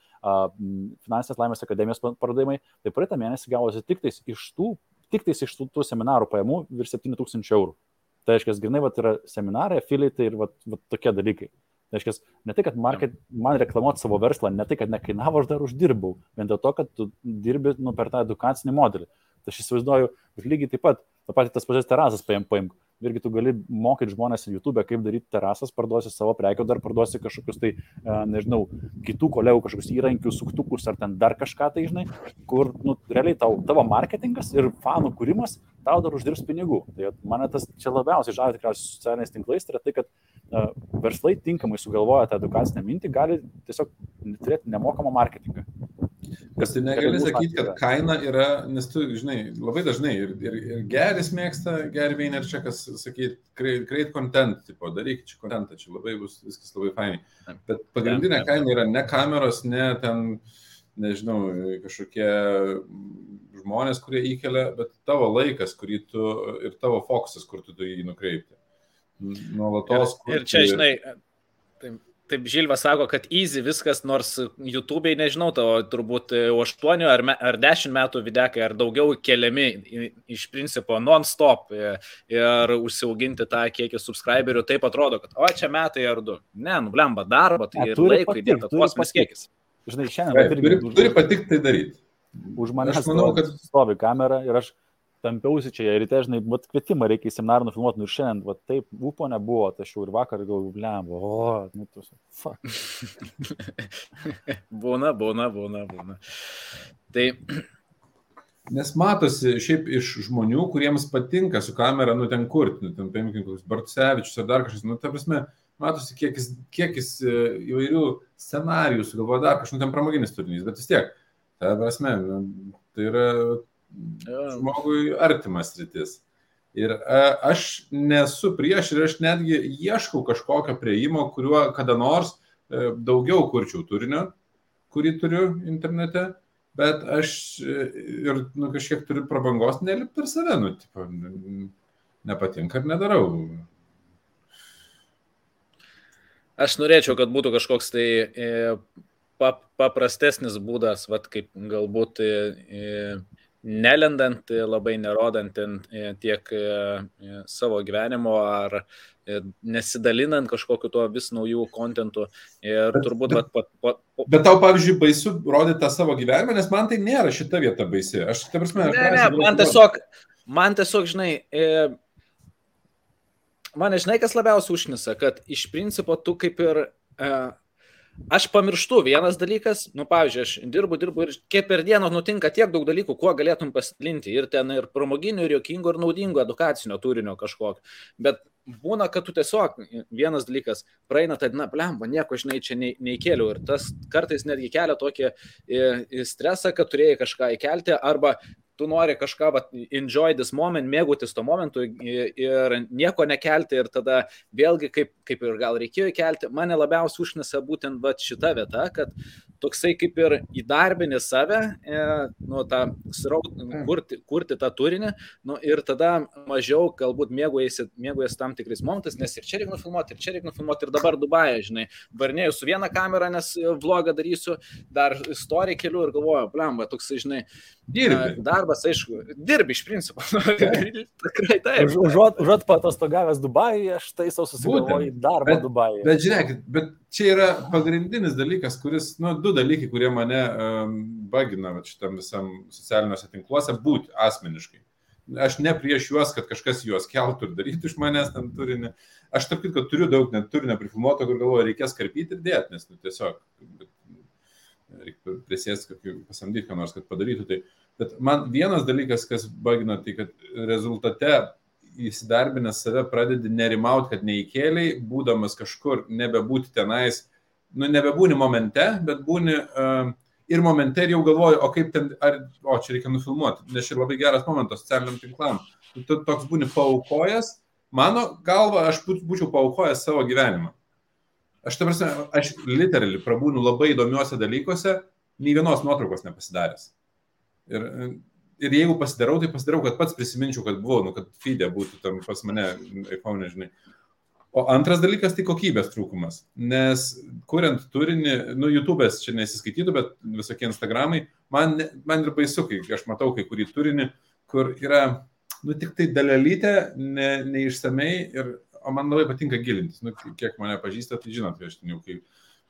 Finansinės laimės akademijos pardavimai, tai praeitą mėnesį gavosi tik tais iš tų, tik tais iš tų, tų seminarų pajamų virš 7000 eurų. Tai reiškia, grinai, va, yra seminarai, afiliai ir va, va, tokie dalykai. Reiškia, ne tai, kad market, man reklamuoti savo verslą, ne tai, kad nekainavo, aš dar uždirbau, vien dėl to, kad tu dirbi nu, per tą edukacinį modelį. Tai aš įsivaizduoju, lygiai taip pat, tą patį tas pačias terasas paim, paimk irgi tu gali mokyti žmonės YouTube, kaip daryti terasas, parduosi savo prekių, dar parduosi kažkokius tai, e, nežinau, kitų kolegų kažkokius įrankius, suktukus ar ten dar kažką tai, žinai, kur, nu, realiai tau, tavo marketingas ir fanų kūrimas tau dar uždirbs pinigų. Tai mane tas čia labiausiai žavi tikriausiai socialiniais tinklais, tai yra tai, kad verslai tinkamai sugalvoja tą edukacinę mintį, gali tiesiog turėti nemokamą marketingą. Kas tai negali sakyti, kad kaina yra, nes tu, žinai, labai dažnai ir, ir, ir geris mėgsta, geri Vaynerčiakas sakyti, create, create content, tipo, daryk čia contentą, čia labai bus viskas labai fainai. Bet pagrindinė kaina yra ne kameros, ne ten, nežinau, kažkokie žmonės, kurie įkelia, bet tavo laikas, kurį tu ir tavo fokusas, kur tu turi jį nukreipti. Nuolatos. Ir, ir čia, žinai, tai Taip, Žilvas sako, kad easy viskas, nors YouTube'ai, nežinau, tavo turbūt 8 ar, me, ar 10 metų videkai ar daugiau keliami iš principo non-stop ir užsiauginti tą kiekį subscriberių, taip atrodo, kad o čia metai ar du. Ne, nublemba darbo, tai ir laiko įdėta kosmos kiekis. Žinai, šiandien. Turi, turi patikti tai daryti. Už kad stovi kamera ir aš tampiausi čia, ryte, žinai, vat kvietimą reikia į seminarą nufilmuoti, nu ir šiandien, vat taip, ūpo nebuvo, tai aš jau ir vakar galvoju, blembo, o, nu tu, fuck. būna, būna, būna, būna. Tai. Nes matosi šiaip iš žmonių, kuriems patinka su kamera, nu ten kurti, nu ten paimkim kokius Bartsevičius ar dar kažkas, nu ta prasme, matosi, kiek jis, kiek jis e, įvairių scenarijų sugalvoja dar kažkokiu ten pramoginis turinys, bet vis tiek, ta prasme, nu, tai yra žmogui artimas rytis. Ir a, aš nesu prieš ir aš netgi ieškau kažkokio prieimo, kuriuo kada nors a, e, daugiau kurčiau turinio, kurį turiu internete, bet aš e, ir nu, kažkiek turiu prabangos nelipti per save, nu, tipo, nepatinka ir nedarau. Aš norėčiau, kad būtų kažkoks tai e, paprastesnis būdas, vat, kaip galbūt e, nelendant, labai nerodant tiek e, savo gyvenimo ar e, nesidalinant kažkokiu tuo vis naujų kontentų. Ir bet, turbūt... Bet, pat, pat, pat, bet tau, pavyzdžiui, baisu rodyti tą savo gyvenimą, nes man tai nėra šita vieta baisi. Aš, ta prasme, ne, ne, man tiesiog, man tiesiog, žinai, e, man žinai, kas labiausiai užnisa, kad iš principo tu kaip ir e, aš pamirštu vienas dalykas, nu, pavyzdžiui, aš dirbu, dirbu ir kiek per dieną nutinka tiek daug dalykų, kuo galėtum pasidalinti. Ir ten ir pramoginių, ir jokingo, ir naudingo edukacinio turinio kažkokio. Bet būna, kad tu tiesiog vienas dalykas praeina, tai, na, blemba, nieko, žinai, čia neįkėliau. Ir tas kartais netgi kelia tokį stresą, kad turėjai kažką įkelti arba tu nori kažką, va, enjoy this moment, mėgautis to momentu ir nieko nekelti ir tada vėlgi, kaip, kaip ir gal reikėjo kelti, mane labiausiai užnesa būtent va, šita vieta, kad toksai kaip ir įdarbini save, e, nu, tą sraut, mm. kurti, kurti tą turinį nu, ir tada mažiau galbūt mėgaujasi, mėgaujasi tam tikrais momentais, nes ir čia reikia nufilmuoti, ir čia reikia nufilmuoti, ir dabar Dubaja, žinai, varnėjau su viena kamera, nes vlogą darysiu, dar istoriją keliu ir galvoju, blemba, toksai, žinai, Dirbi. Darbas, aišku, dirbi iš principo. Tikrai taip. Užuot, užuot patostogavęs Dubajuje, aš tai savo susigalvoju darbą Dubajuje. Bet žiūrėkit, bet čia yra pagrindinis dalykas, kuris, nu, du dalykai, kurie mane um, bagina šitam visam socialiniuose tinkluose būti asmeniškai. Aš ne prieš juos, kad kažkas juos keltų ir darytų iš manęs ten turinį. Aš taip, kad turiu daug net turinio prifilmuoto, kur galvoju, reikės karpyti ir dėti, nes nu, tiesiog reikia prisėsti, pasamdyti ką nors, kad padarytų tai. Bet man vienas dalykas, kas bagina, tai kad rezultate įsidarbinęs save pradedi nerimauti, kad neįkėliai, būdamas kažkur, nebebūti tenais, nu nebebūni momente, bet būni uh, ir momente ir jau galvoju, o kaip ten, ar, o čia reikia nufilmuoti, nes čia labai geras momentas socialiniam tinklam. Tu toks būni paukojęs, mano galva, aš būčiau paukojęs savo gyvenimą. Aš, ta prasme, aš literaliai prabūnu labai įdomiuose dalykuose, nei vienos nuotraukos nepasidaręs. Ir ir jeigu pasidarau, tai pasidarau, kad pats prisiminčiau, kad buvau, nu, kad feedė būtų tam pas mane, iPhone, žinai. O antras dalykas tai kokybės trūkumas. Nes kuriant turinį, nu, YouTube'as čia nesiskaitytų, bet visokie Instagramai, man, man ir baisu, kai aš matau kai kurį turinį, kur yra, nu, tik tai dalelytė, ne, neišsamei ir o man labai patinka gilintis. Nu, kiek mane pažįsta, tai žinot, aš ten jau kai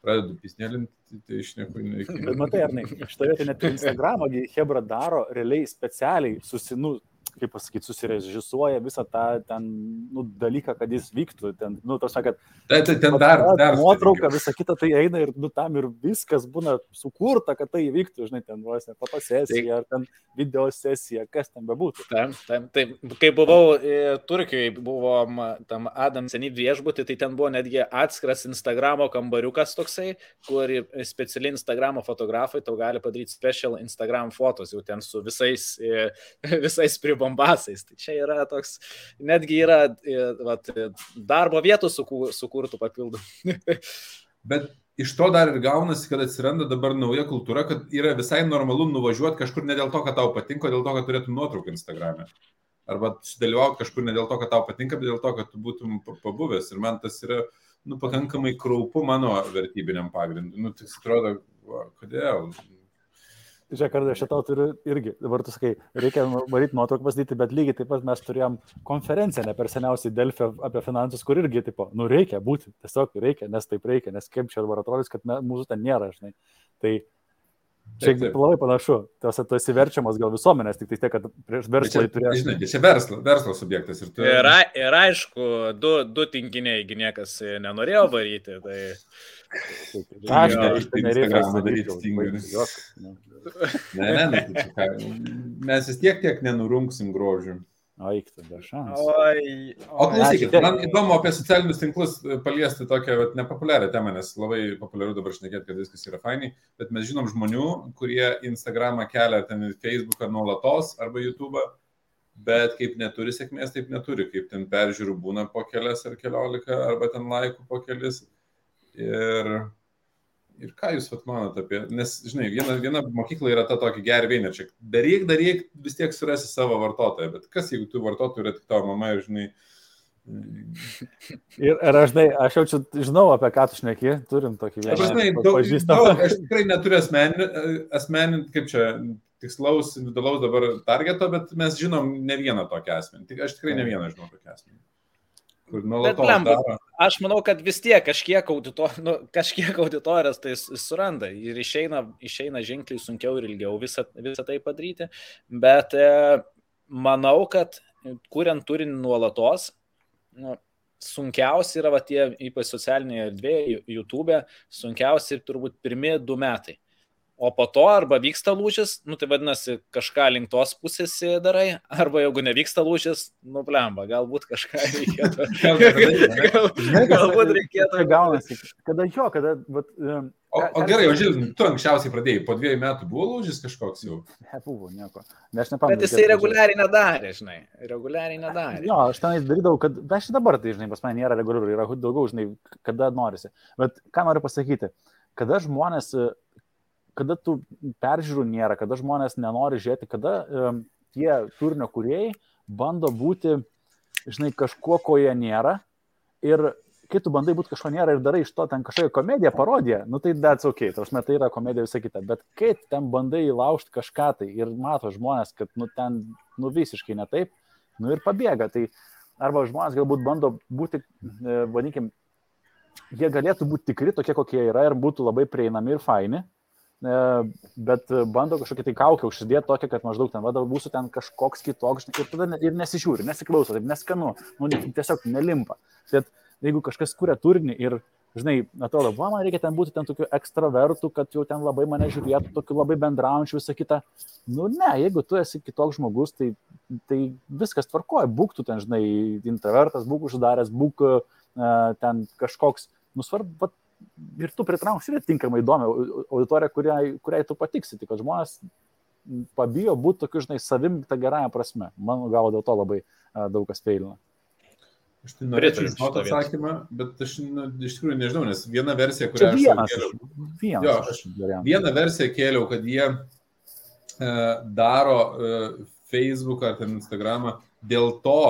pradedu pisnėlinti, tai, iš nieko neįkinu. Bet matai, ar ne, šitoje vietoje net Instagramą Hebra daro realiai specialiai susinu, kaip pasakyti, susirežisuoja visą tą ten, nu, dalyką, kad jis vyktų. Ten, nu, tos, kad, tai, tai ten dar, dar nuotrauka, visa kita tai eina ir nu, tam ir viskas būna sukurta, kad tai įvyktų, žinai, ten vos ne fotosesija, ar ten video sesija, kas ten bebūtų. Taip, taip, taip. Kai buvau e, Turkijoje, buvom tam Adam seniai viešbutį, tai ten buvo netgi atskiras Instagramo kambariukas toksai, kur specialiai Instagramo fotografai tau gali padaryti special Instagram fotos, jau ten su visais, e, visais pribandymais bombasais. Tai čia yra toks, netgi yra e, vat, darbo vietų sukurtų papildomų. Bet iš to dar ir gaunasi, kad atsiranda dabar nauja kultūra, kad yra visai normalu nuvažiuoti kažkur ne dėl to, kad tau patinka, dėl to, kad turėtum nuotrauką Instagram'e. Arba sudalyvauti kažkur ne dėl to, kad tau patinka, bet dėl to, kad tu būtum pabuvęs. Ir man tas yra nu, pakankamai kraupu mano vertybiniam pagrindui. Nu, tai atrodo, va, kodėl? Žiūrėk, kartą aš šitą turiu irgi, dabar tu sakai, reikia varyti nuotrauką pasidyti, bet lygiai taip pat mes turėjom konferenciją ne per seniausiai Delfį apie finansus, kur irgi, tipo, nu reikia būti, tiesiog reikia, nes taip reikia, nes kaip čia dabar atrodys, kad mūsų ten nėra, žinai. Tai Čia taip, taip. labai panašu, tas tu esi verčiamas gal visuomenės, tik tai tiek, kad prieš verslą turėsi. Žinai, čia verslo, verslo subjektas. Ir, tu... ir, ir aišku, du, du tinkiniai, niekas nenorėjo varyti. Tai... Aš nereikia daryti tinginį. Ne, ne, ne, tai ką, mes vis tiek tiek nenurungsim grožių. Oik, tada šansas. O klausykit, man įdomu apie socialinius tinklus paliesti tokią vat, nepopuliarią temą, nes labai populiaru dabar šnekėti, kad viskas yra fainai, bet mes žinom žmonių, kurie Instagramą kelia ten į Facebooką nuolatos arba YouTube, bet kaip neturi sėkmės, taip neturi, kaip ten peržiūrų būna po kelias ar keliolika, arba ten laikų po kelis. Ir Ir ką jūs vat, manot apie, nes, žinai, viena, viena mokykla yra ta tokia vienė, čia daryk, daryk, vis tiek surasi savo vartotoją, bet kas jeigu tu vartotojų yra tik tavo mama ir, žinai, Ir, ir aš, žinai, aš jau čia žinau, apie ką tu šneki, turim tokį vieną. Aš, žinai, daug, daug, aš tikrai neturiu asmeninį, asmenin, kaip čia, tikslaus, individualaus dabar targeto, bet mes žinom ne vieną tokį asmenį. Aš tikrai ne vieną žinau tokį asmenį. Bet, lemba, aš manau, kad vis tiek kažkiek, auditor, nu, kažkiek auditorijos tai suranda ir išeina, išeina ženkliai sunkiau ir ilgiau visą, visą tai padaryti. Bet e, manau, kad kuriant turinį nuolatos, nu, sunkiausia yra va, tie, ypač socialinėje erdvėje, YouTube, sunkiausia ir turbūt pirmie du metai. O po to arba vyksta lūžis, nu tai vadinasi, kažką link tos pusės darai, arba jeigu nevyksta lūžis, nu blemba, galbūt kažką reikėtų. galbūt reikėtų. Gaunasi, kada jo, kada... Bet, um, o, o gerai, o žinai, tu anksčiausiai pradėjai, po dviejų metų buvo lūžis kažkoks jau? Nebuvo nieko. Ne, aš nepamenu. Bet jisai reguliariai nedarė, žinai. Reguliariai nedarė. Jo, aš tenais darydavau, kad aš dabar tai, žinai, pas mane nėra reguliariai, yra daugiau, žinai, kada norisi. Bet ką noriu pasakyti, kada žmonės kada tų peržiūrų nėra, kada žmonės nenori žiūrėti, kada um, tie turinio kuriejai bando būti, žinai, kažkuo, ko jie nėra. Ir kai tu bandai būti kažko nėra ir darai iš to ten kažkokią komediją, parodiją, nu tai that's ok, tarsi tai yra komedija visą kitą. Bet kai ten bandai įlaužti kažką tai ir mato žmonės, kad nu ten nu visiškai ne taip, nu ir pabėga. Tai arba žmonės galbūt bando būti, e, vadinkim, jie galėtų būti tikri tokie, kokie yra ir būtų labai prieinami ir faini, bet bando kažkokį tai kaukę užsidėti tokią, kad maždaug ten, vadovau, būsiu ten kažkoks kitoks ir tada ir nesižiūri, nesiklauso, taip neskanu, nu, tiesiog nelimpa. Bet jeigu kažkas kuria turinį ir, žinai, atrodo, va, man reikia ten būti ten tokiu ekstravertu, kad jau ten labai mane žiūrėtų, tokiu labai bendraujančiu visą kitą. Nu, ne, jeigu tu esi kitoks žmogus, tai, tai viskas tvarkoja, būk tu ten, žinai, introvertas, būk uždaręs, būk uh, ten kažkoks, nu, svarbu, ir tu pritrauksi ir tinkamai įdomią auditoriją, kuriai, kuriai tu patiksi, tik kad žmonės pabijo būti tokiu, žinai, savim tą gerąją prasme. Mano gavo dėl to labai daug kas feilina. Aš tai norėčiau žinoti atsakymą, bet aš nu, iš tikrųjų nežinau, nes viena versija, kurią aš kėliau. Vienas, jo, aš, vieną versiją kėliau, kad jie e, daro e, Facebook ar Instagramą dėl to,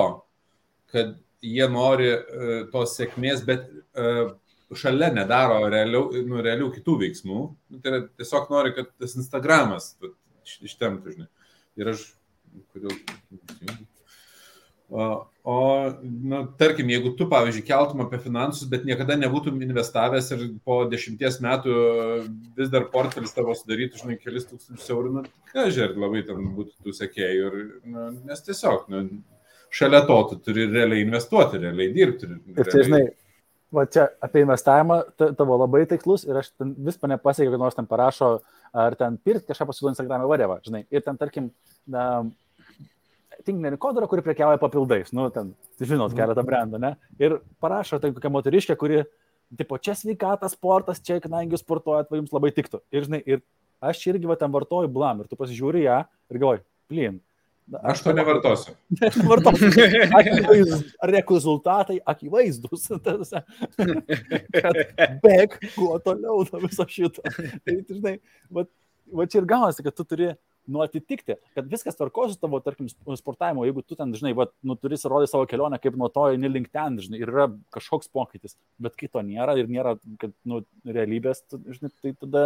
kad jie nori e, tos sėkmės, bet e, šalia nedaro realių, nu, realių kitų veiksmų, nu, tai yra tiesiog nori, kad tas Instagramas ištemtų, žinai. Ir aš, kodėl... O, o nu, tarkim, jeigu tu, pavyzdžiui, keltum apie finansus, bet niekada nebūtum investavęs ir po dešimties metų vis dar portfelis tavo sudarytų, žinai, kelis tūkstančius eurų, nu, ką žiūrėt, labai ten būtų tų sekėjų. Ir, nu, nes tiesiog, nu, šalia to tu turi realiai investuoti, realiai dirbti. Realiai... Ir čia, žinai, va čia apie investavimą tavo labai tikslus ir aš vis pane pasiekiau, kad nors ten parašo, ar ten pirkti kažką pasiūlo Instagram'e vadėva, žinai, ir ten, tarkim, na, tinklinė rinkodara, kuri prekiauja papildais, nu, ten, žinot, mhm. keletą brandų, ne? Ir parašo, tai kokia moteriškė, kuri, tipo, čia sveikatas, sportas, čia, kadangi sportuojat, va jums labai tiktų. Ir, žinai, ir aš irgi va ten vartoju blam, ir tu pasižiūri ją ir galvoji, plin. Aš to nevartosiu. Nevartosiu. Akivaizdus, rezultatai akivaizdus. Bėg, kuo toliau nuo viso šito. Tai, žinai, va, va čia ir gaunasi, kad tu turi nu, atitikti, kad viskas tvarko su tavo, tarkim, sportavimu, jeigu tu ten, žinai, va, nu, turi įrodyti savo kelionę, kaip nuo to eini link ten, žinai, ir yra kažkoks pokytis, bet kito nėra ir nėra, kad, nu, realybės, žinai, tai tada,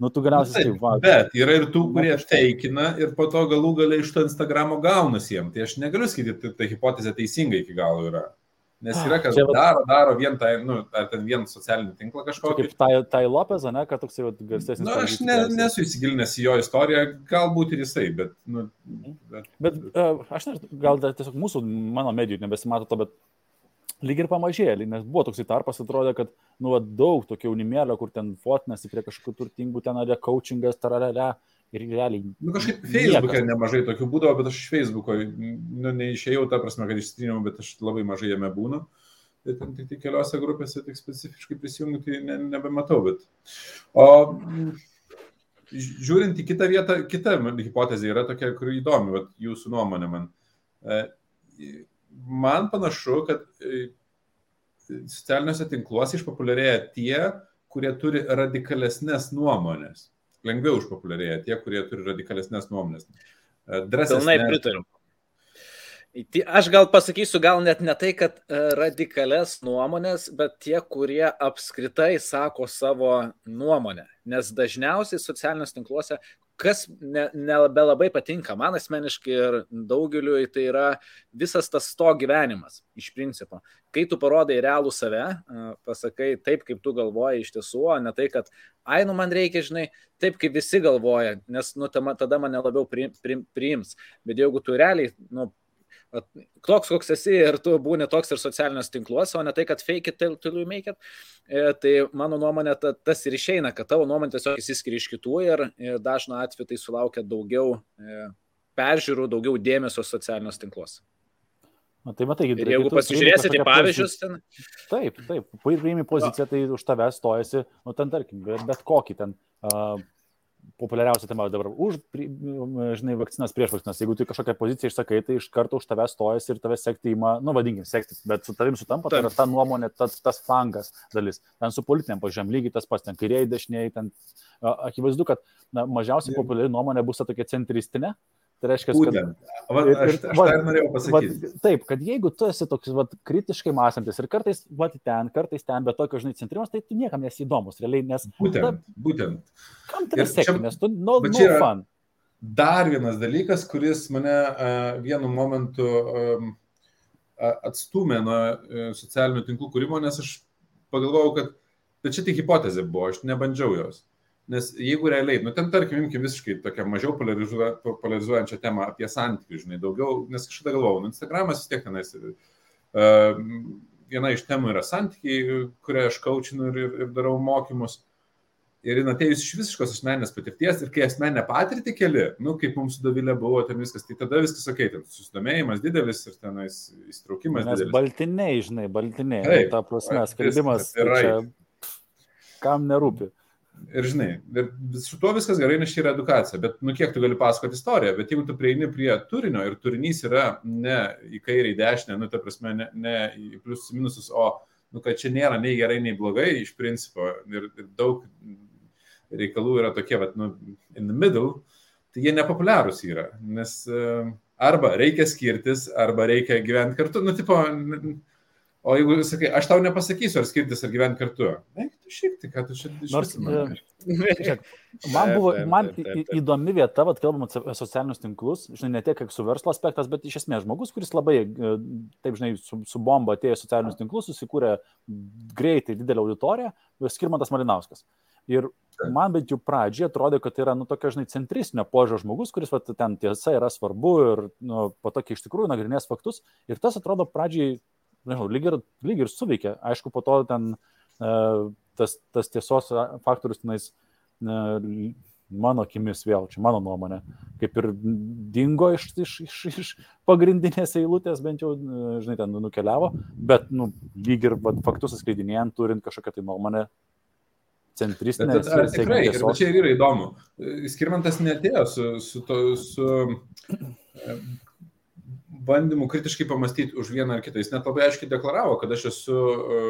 nu, tu galiausiai taip, va. Bet yra ir tų, kurie teikina ir po to galų galiai iš to Instagramo gaunasi jiem, tai aš negaliu sakyti, tai ta hipotezė teisinga iki galo yra. Nes yra, kas Čia, daro, daro vien tą, nu, ar ten vien socialinį tinklą kažkokį. Kaip tai, tai Lopez, ne, kad toks jau garsesnis. Na, nu, aš ne, nesu įsigilinęs į jo istoriją, galbūt ir jisai, bet... Nu, mhm. bet bet uh, aš nežinau, gal tiesiog mūsų, mano medijų nebesimato to, bet lyg ir pamažėjo, nes buvo toksai tarpas, atrodė, kad, nu, daug tokio jaunimėlio, kur ten fotinasi prie kažkokių turtingų, ten ar coachingas, tararele. Ir realiai. Nu, kažkaip Facebook'e nemažai tokių būdavo, bet aš iš Facebook'o, nu, neišėjau, ta prasme, kad išstryniau, bet aš labai mažai jame būnu. Ir ten tik, tik keliose grupėse tik specifiškai prisijungti tai ne, nebematau. Bet... O žiūrint į kitą vietą, kita hipotezė yra tokia, kuri įdomi, vat, jūsų nuomonė man. Man panašu, kad e, socialiniuose tinkluose išpopuliarėja tie, kurie turi radikalesnės nuomonės lengviau išpopuliarėja tie, kurie turi radikalesnės nuomonės. E, drąsesnės. Pilnai pritariu. Aš gal pasakysiu, gal net ne tai, kad e, radikales nuomonės, bet tie, kurie apskritai sako savo nuomonę. Nes dažniausiai socialiniuose tinkluose kas nebelabai ne, ne patinka man asmeniškai ir daugeliu, tai yra visas tas to gyvenimas iš principo. Kai tu parodai realų save, pasakai taip, kaip tu galvoji iš tiesų, o ne tai, kad, ai, nu man reikia, žinai, taip, kaip visi galvoja, nes, nu, tada mane labiau pri, pri, priims. Bet jeigu tu realiai, nu, toks, koks esi ir tu būni toks ir socialiniuose tinkluose, o ne tai, kad fake it you make it. E, tai mano nuomonė ta, tas ir išeina, kad tavo nuomonė tiesiog įsiskiria iš kitų ir, ir dažnu atveju tai sulaukia daugiau e, peržiūrų, daugiau dėmesio socialiniuose tinkluose. Na, tai matai, ir jeigu pasižiūrėsite į pavyzdžius ten. Taip, taip, paimai poziciją, tai už tave stojasi, nu ten tarkim, bet, bet kokį ten uh, populiariausia tema dabar už, žinai, vakcinas prieš vakcinas. Jeigu tu kažkokią poziciją išsakai, tai iš karto už tave stojasi ir tave sekti įma, nu vadinkim, sekti, bet su tavim sutampa, tai yra ta nuomonė, tas, tas flangas dalis. Ten su politiniam pažiūrėm lygiai tas pats, ten kairiai, dešiniai, ten akivaizdu, kad na, mažiausiai populiari nuomonė bus ta tokia centristinė, Tai reiškia, kad... Va, aš, aš, aš tai norėjau pasakyti. Va, taip, kad jeigu tu esi toks va, kritiškai mąstantis ir kartais va, ten, kartais ten, bet tokio, žinai, centrimas, tai tu niekam nesi įdomus, realiai, nes... Būtent, ta, būtent. Kam tai sekti, nes tu no, no fun. Dar vienas dalykas, kuris mane uh, vienu momentu um, atstumė nuo uh, socialinių tinklų kūrimo, nes aš pagalvojau, kad bet čia tik hipotezė buvo, aš nebandžiau jos. Nes jeigu realiai, nu ten tarkim, imkim visiškai tokią mažiau polarizuojančią temą apie santykių, žinai, daugiau, nes kažkada galvojau, nu, Instagramas vis tiek tenais. Uh, viena iš temų yra santykiai, kurią aš kaučinu ir, ir, ir darau mokymus. Ir jin atėjus iš visiškos asmeninės patirties ir kai asmeninę patirtį keli, nu, kaip mums su Davilė buvo ten viskas, tai tada viskas, sakai, okay, ten susidomėjimas didelis ir tenais įstraukimas Mes didelis. Baltiniai, žinai, baltiniai. Taip, ta prasme, skelbimas. Kam nerūpi. Ir žinai, ir su tuo viskas gerai, nes čia yra edukacija, bet nu kiek tu gali pasakoti istoriją, bet jeigu tu prieini prie turinio ir turinys yra ne į kairę, į dešinę, nu ta prasme, ne, ne į pliusus, minusus, o, nu kad čia nėra nei gerai, nei blogai iš principo ir, ir daug reikalų yra tokie, bet, nu, in the middle, tai jie nepopuliarūs yra, nes uh, arba reikia skirtis, arba reikia gyventi kartu, nu, tipo, o jeigu sakai, aš tau nepasakysiu, ar skirtis, ar gyventi kartu, eik, Šiek tiek, kad tu čia Nors, žiūrėk, man buvo man įdomi vieta, vad kalbam apie socialinius tinklus, žinai, ne tiek kaip su verslo aspektas, bet iš esmės žmogus, kuris labai, e, taip žinai, su, su bomba atėjo socialinius tinklus, susikūrė greitai didelę auditoriją, Skirmantas Malinauskas. Ir man bent jau pradžioje atrodė, kad tai yra, nu, tokia, žinai, centristinio požiūrio žmogus, kuris, va, ten tiesa yra svarbu ir, nu, po to, kai iš tikrųjų nagrinės faktus. Ir tas atrodo pradžiai, nežinau, lyg ir, lyg ir suveikė. Aišku, po to ten uh, tas, tas tiesos faktorius tenais, uh, mano akimis vėl, čia mano nuomonė, kaip ir dingo iš, iš, iš, iš pagrindinės eilutės, bent jau, žinai, ten nukeliavo, bet, nu, lyg ir va, faktus atskleidinėjant, turint kažkokią tai nuomonę, centristinė. Bet, ar tikrai, ir čia ir yra įdomu. Skirmantas netėjo su, su, to, su e, bandymu kritiškai pamastyti už vieną ar kitą. Jis net labai aiškiai deklaravo, kad aš esu e,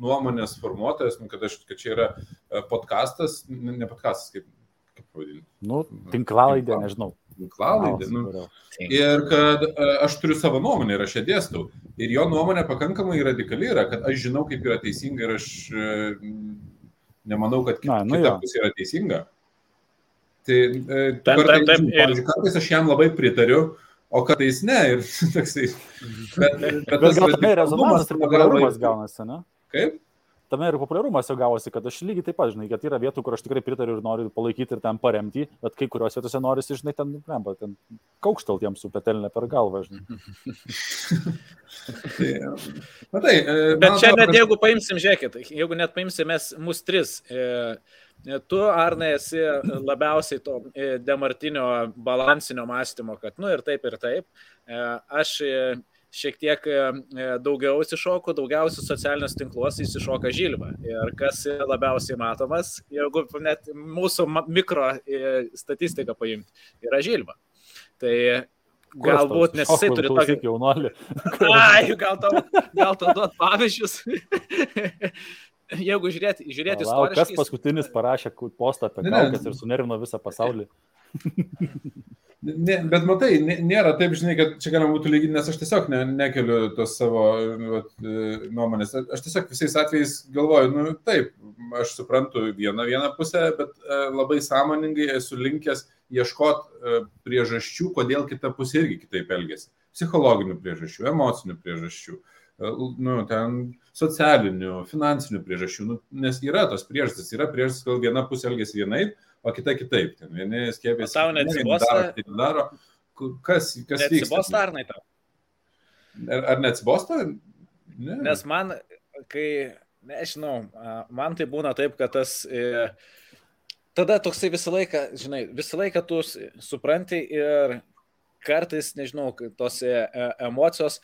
nuomonės formuotojas, nu, kad, aš, kad čia yra e, podkastas, ne podkastas, kaip, kaip pavadinti. Nu, tinklalaidė, nežinau. Tinklalaidė. Nu. Ir kad aš turiu savo nuomonę ir aš ją dėstau. Ir jo nuomonė pakankamai radikali yra, kad aš žinau, kaip yra teisinga ir aš Nemanau, kad kita, Na, nu kita pusė yra teisinga. Tai e, taip, kartais, taip, taip, ir... kartais aš jam labai pritariu, o kartais ne. Ir, toksai, bet, bet, bet tas gal tame rezonansas ir populiarumas gaunasi, ne? Kaip? Tame ir populiarumas jau gavosi, kad aš lygiai taip pat, žinai, kad yra vietų, kur aš tikrai pritariu ir noriu palaikyti ir ten paremti, bet kai kuriuose vietose nori, žinai, ten, lemba, ten kaukšteltiems su petelinė per galvą, žinai. tai, matai, e, bet čia net jeigu paimsim, žiūrėkit, jeigu net paimsim mes mus tris, e, tu, Arne, esi labiausiai to e, demartinio balansinio mąstymo, kad, nu ir taip, ir taip. E, aš šiek tiek e, e, daugiau įsišoku, daugiausiai socialiniuose tinkluose įsišoka žilva. Ir kas labiausiai matomas, jeigu net mūsų mikro e, statistiką paimti, yra žilva. Tai galbūt nes jisai turi tokį jaunolį. Ai, gal tau, gal tau duot pavyzdžius. Jeigu žiūrėti, žiūrėti istoriškai. Kas paskutinis parašė postą apie kaukės ir sunervino visą pasaulį? Ne, bet matai, nėra taip, žinai, kad čia galima būtų lyginti, nes aš tiesiog ne, nekeliu tos savo vat, e, nuomonės. Aš tiesiog visais atvejais galvoju, nu taip, aš suprantu vieną vieną pusę, bet e, labai sąmoningai esu linkęs ieškoti e, priežasčių, kodėl kita pusė irgi kitaip elgesi. Psichologinių priežasčių, emocinių priežasčių, nu, ten socialinių, finansinių priežasčių, nu, nes yra tos priežastys, yra priežastys, kol viena pusė elgesi vienaip, o kita kitaip. Ten vieni skiepėsi. Tau neatsibosta. Tai daro. Kas, kas vyksta? Neatsibosta ar ne tau? Ar, ar neatsibosta? Ne. Nes man, kai, nežinau, man tai būna taip, kad tas... E, tada toksai visą laiką, žinai, visą laiką tu supranti ir kartais, nežinau, tos e, e, emocijos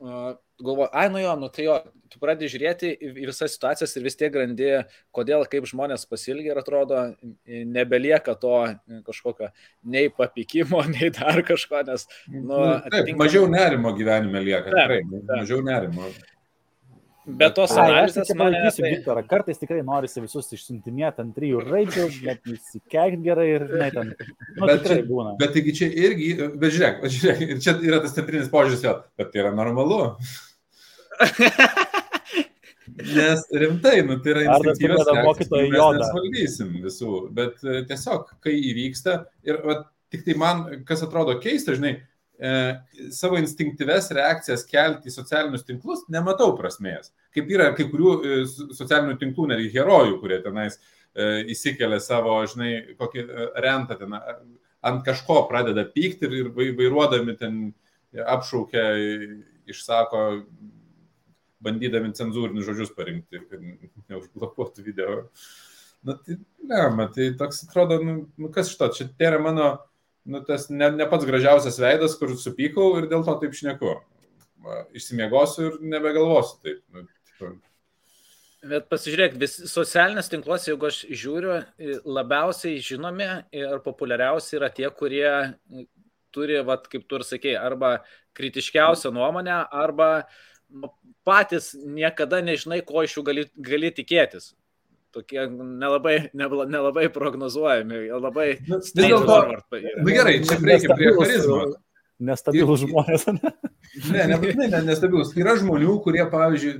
galvoju, ai, nu jo, nu tai jo, tu pradedi žiūrėti į visas situacijas ir vis tiek grandi, kodėl, kaip žmonės pasilgia ir atrodo, nebelieka to kažkokio nei papikimo, nei dar kažko, nes, nu, atitinkamai... Taip, mažiau nerimo gyvenime lieka, taip, tikrai, taip. mažiau nerimo. Bet tos analizės man įvykiu, tai... Viktorą, kartais tikrai norisi visus išsintinėti ant trijų raidžių, bet įsikeikti gerai ir ne ten. Nu, bet, čia, būna. bet taigi čia irgi, bet žiūrėk, žiūrėk, ir čia yra tas centrinis požiūris vėl, bet tai yra normalu. Nes rimtai, nu, tai yra instinktyvios jo. Mes valdysim visų, bet e, tiesiog, kai įvyksta ir va, tik tai man, kas atrodo keista, žinai, savo instinktyves reakcijas kelti į socialinius tinklus, nematau prasmės. Kaip yra kai kurių e, socialinių tinklų, netgi herojų, kurie tenais e, įsikelia savo, žinai, kokį e, rentą ten ant kažko pradeda pykti ir, ir vairuodami ten apšaukia, išsako, bandydami cenzūrinius žodžius parinkti, kad neužblokuotų video. Na tai, ne, matai, toks atrodo, nu, nu kas iš to, čia tai yra mano nu, tas ne, ne pats gražiausias veidas, kur supykau ir dėl to taip šneku. Išsimiegosiu ir nebegalvosiu taip. Nu, tipo. Bet pasižiūrėk, vis, socialinės tinkluose, jeigu aš žiūriu, labiausiai žinomi ir populiariausi yra tie, kurie turi, vat, kaip tu ir sakei, arba kritiškiausią nuomonę, arba nu, patys niekada nežinai, ko iš jų gali, gali tikėtis tokie nelabai, nelabai prognozuojami, labai... Nu, vis dėlto, nu gerai, čia reikia prie charizmo. Nestabilus žmonės. ne, nebūtinai ne, nestabilus. Yra žmonių, kurie, pavyzdžiui,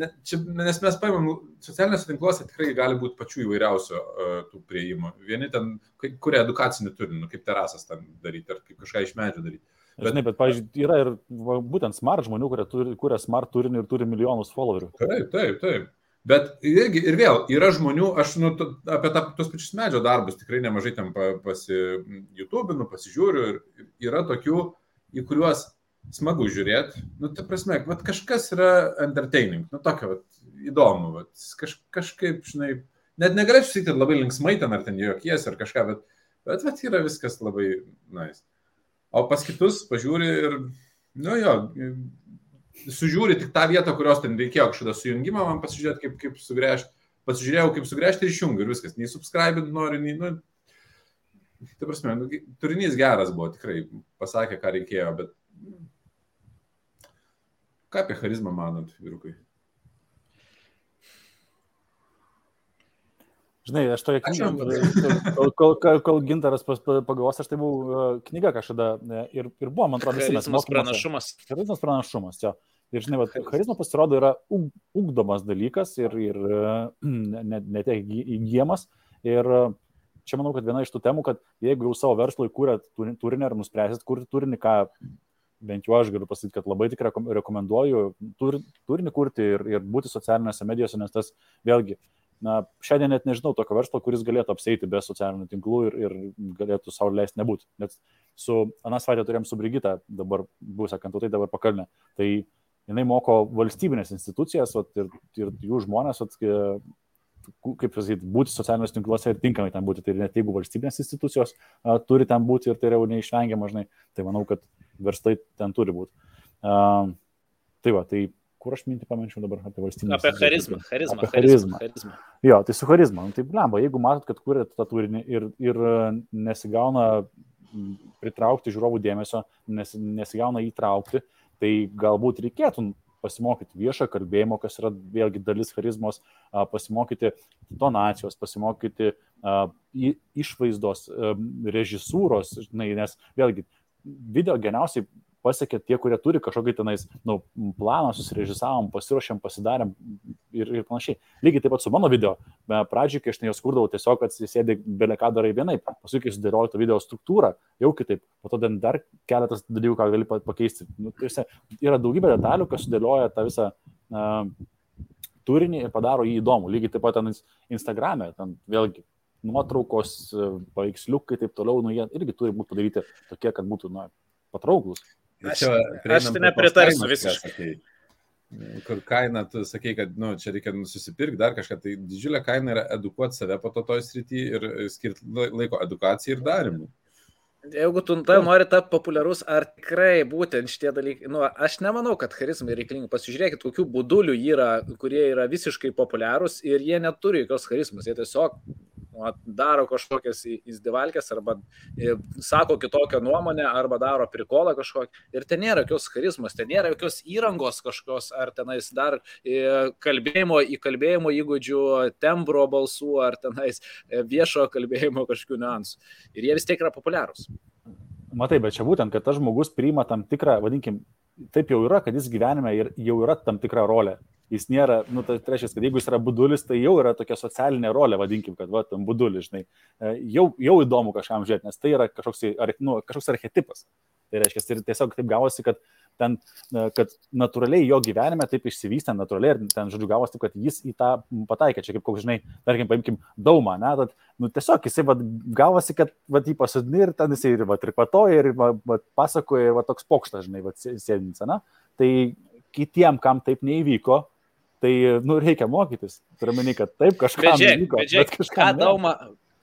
ne, čia, nes mes paimam, socialiniuose tinkluose tikrai gali būti pačių įvairiausių uh, tų prieimų. Vieni ten, kurie edukacinį turinį, nu, kaip terasas ten daryti, ar kaip kažką iš medžio daryti. Bet, Žinai, bet, pavyzdžiui, yra ir va, būtent smart žmonių, kurie turi, kuria smart turinį ir turi milijonus followerių. Taip, taip, taip. Bet irgi, ir vėl, yra žmonių, aš nu, apie tą, tos pačius medžio darbus tikrai nemažai ten pasi YouTube'inu, pasižiūriu ir yra tokių, į kuriuos smagu žiūrėti. Nu, ta prasme, vat, kažkas yra entertaining, nu, tokia, vat, įdomu, vat, kaž, kažkaip, žinai, net negalėčiau sakyti, labai linksmai ten ar ten jokies ar kažką, bet, bet vat, yra viskas labai nice. O pas kitus pažiūri ir, nu jo, sužiūri tik tą vietą, kurios ten reikėjo kažkada sujungimą, man pasižiūrėti, kaip, kaip sugręžti. Pasižiūrėjau, kaip sugręžti ir išjungiu ir viskas. Nei subscribint nori, nei, nu, Tai prasme, nu, turinys geras buvo, tikrai pasakė, ką reikėjo, bet ką apie charizmą manot, vyrukai? Žinai, aš toje knygoje, kol, kol, kol, kol Gintaras pagalvos, aš tai buvau uh, knyga kažkada e, ir, ir buvo, man atrodo, visi mes mokėmės. Pranašumas. Charizmas pranašumas, jo. Ir žinai, vat, charizma pasirodo yra ugdomas dalykas ir, ir net ne tiek įgyjamas. Ir čia manau, kad viena iš tų temų, kad jeigu jau savo verslui kūrėt turinį ar nuspręsit kurti turinį, ką bent jau aš galiu pasakyti, kad labai tik rekomenduoju tur, turinį kurti ir, ir būti socialinėse medijose, nes tas vėlgi, na, šiandien net nežinau tokio verslo, kuris galėtų apseiti be socialinių tinklų ir, ir galėtų savo leisti nebūti. Net su Anas Vaitė turėjom su Brigita, dabar bus akantutai, dabar pakalnė. Tai jinai moko valstybinės institucijas vat, ir, ir jų žmonės vat, kaip pasakyti, būti socialiniuose tinkluose ir tinkamai ten būti. Tai net jeigu valstybinės institucijos a, turi ten būti ir tai yra jau neišvengiama, žinai, tai manau, kad verslai ten turi būti. A, tai va, tai kur aš mintį paminčiau dabar apie valstybę? Apie charizmą. charizmą, apie charizmą. charizmą. Jo, tai su charizma. Nu, tai blemba, jeigu matot, kad kūrėt tą turinį ir, ir nesigauna pritraukti žiūrovų dėmesio, nes, nesigauna įtraukti, tai galbūt reikėtų pasimokyti viešo kalbėjimo, kas yra vėlgi dalis charizmos, pasimokyti tonacijos, pasimokyti išvaizdos, režisūros, žinai, nes vėlgi video geriausiai pasiekė tie, kurie turi kažkokį tenais nu, planą, susirežisavom, pasiruošėm, pasidarėm ir, ir panašiai. Lygiai taip pat su mano video. Pradžioje, kai aš ne jos kurdavau, tiesiog atsisėdė belė ką darai vienaip, paskui kai sudėlioju tą video struktūrą, jau kitaip, po to dar keletas dalykų, ką gali pakeisti. Nu, tai yra daugybė detalių, kas sudėlioja tą visą uh, turinį ir padaro jį įdomų. Lygiai taip pat ten Instagram'e, ten vėlgi nuotraukos, paveiksliukai ir taip toliau, nu, jie irgi turi būti padaryti tokie, kad būtų na, patrauklus. Aš, aš tai nepritarsiu visiškai. Kur kaina, tu sakai, kad nu, čia reikia susipirkti dar kažką, tai didžiulė kaina yra edukuoti save po to toj srity ir skirti laiko edukacijai ir darimui. Jeigu tu tai nori tapti populiarus, ar tikrai būtent šitie dalykai, nu, aš nemanau, kad charizmai reikalingi. Pasižiūrėkit, kokių būdulių yra, kurie yra visiškai populiarūs ir jie neturi jokios charizmos. Jie tiesiog daro kažkokias įsdivalkės arba e, sako kitokią nuomonę arba daro prikolą kažkokį. Ir ten nėra jokios charizmos, ten nėra jokios įrangos kažkokios ar tenais dar e, kalbėjimo, įkalbėjimo įgūdžių, tembro balsų ar tenais e, viešo kalbėjimo kažkokių niuansų. Ir jie vis tiek yra populiarūs. Matai, bet čia būtent, kad tas žmogus priima tam tikrą, vadinkim, taip jau yra, kad jis gyvenime jau yra tam tikra rolė jis nėra, nu, tai reiškia, kad jeigu jis yra budulis, tai jau yra tokia socialinė rolė, vadinkim, kad, va, tam budulis, žinai, e, jau, jau įdomu kažkam žiūrėti, nes tai yra kažkoks, nu, kažkoks archetipas. Tai reiškia, ir tiesiog taip gavosi, kad ten, e, kad natūraliai jo gyvenime taip išsivystė, natūraliai ir ten, žodžiu, gavosi taip, kad jis į tą pataikė, čia kaip, koks, žinai, tarkim, paimkim daumą, ne, tad, nu, tiesiog jisai, va, gavosi, kad, va, jį pasodini ir ten jisai ir, va, ir patoja ir, va, va, pasakoja, va, toks pokštas, žinai, va, sėdinsa, na, tai kitiem, kam taip neįvyko, Tai, nu, reikia mokytis. Turiu menį, kad taip įvyko. Bet, žiūrėk, bet ką, dauma,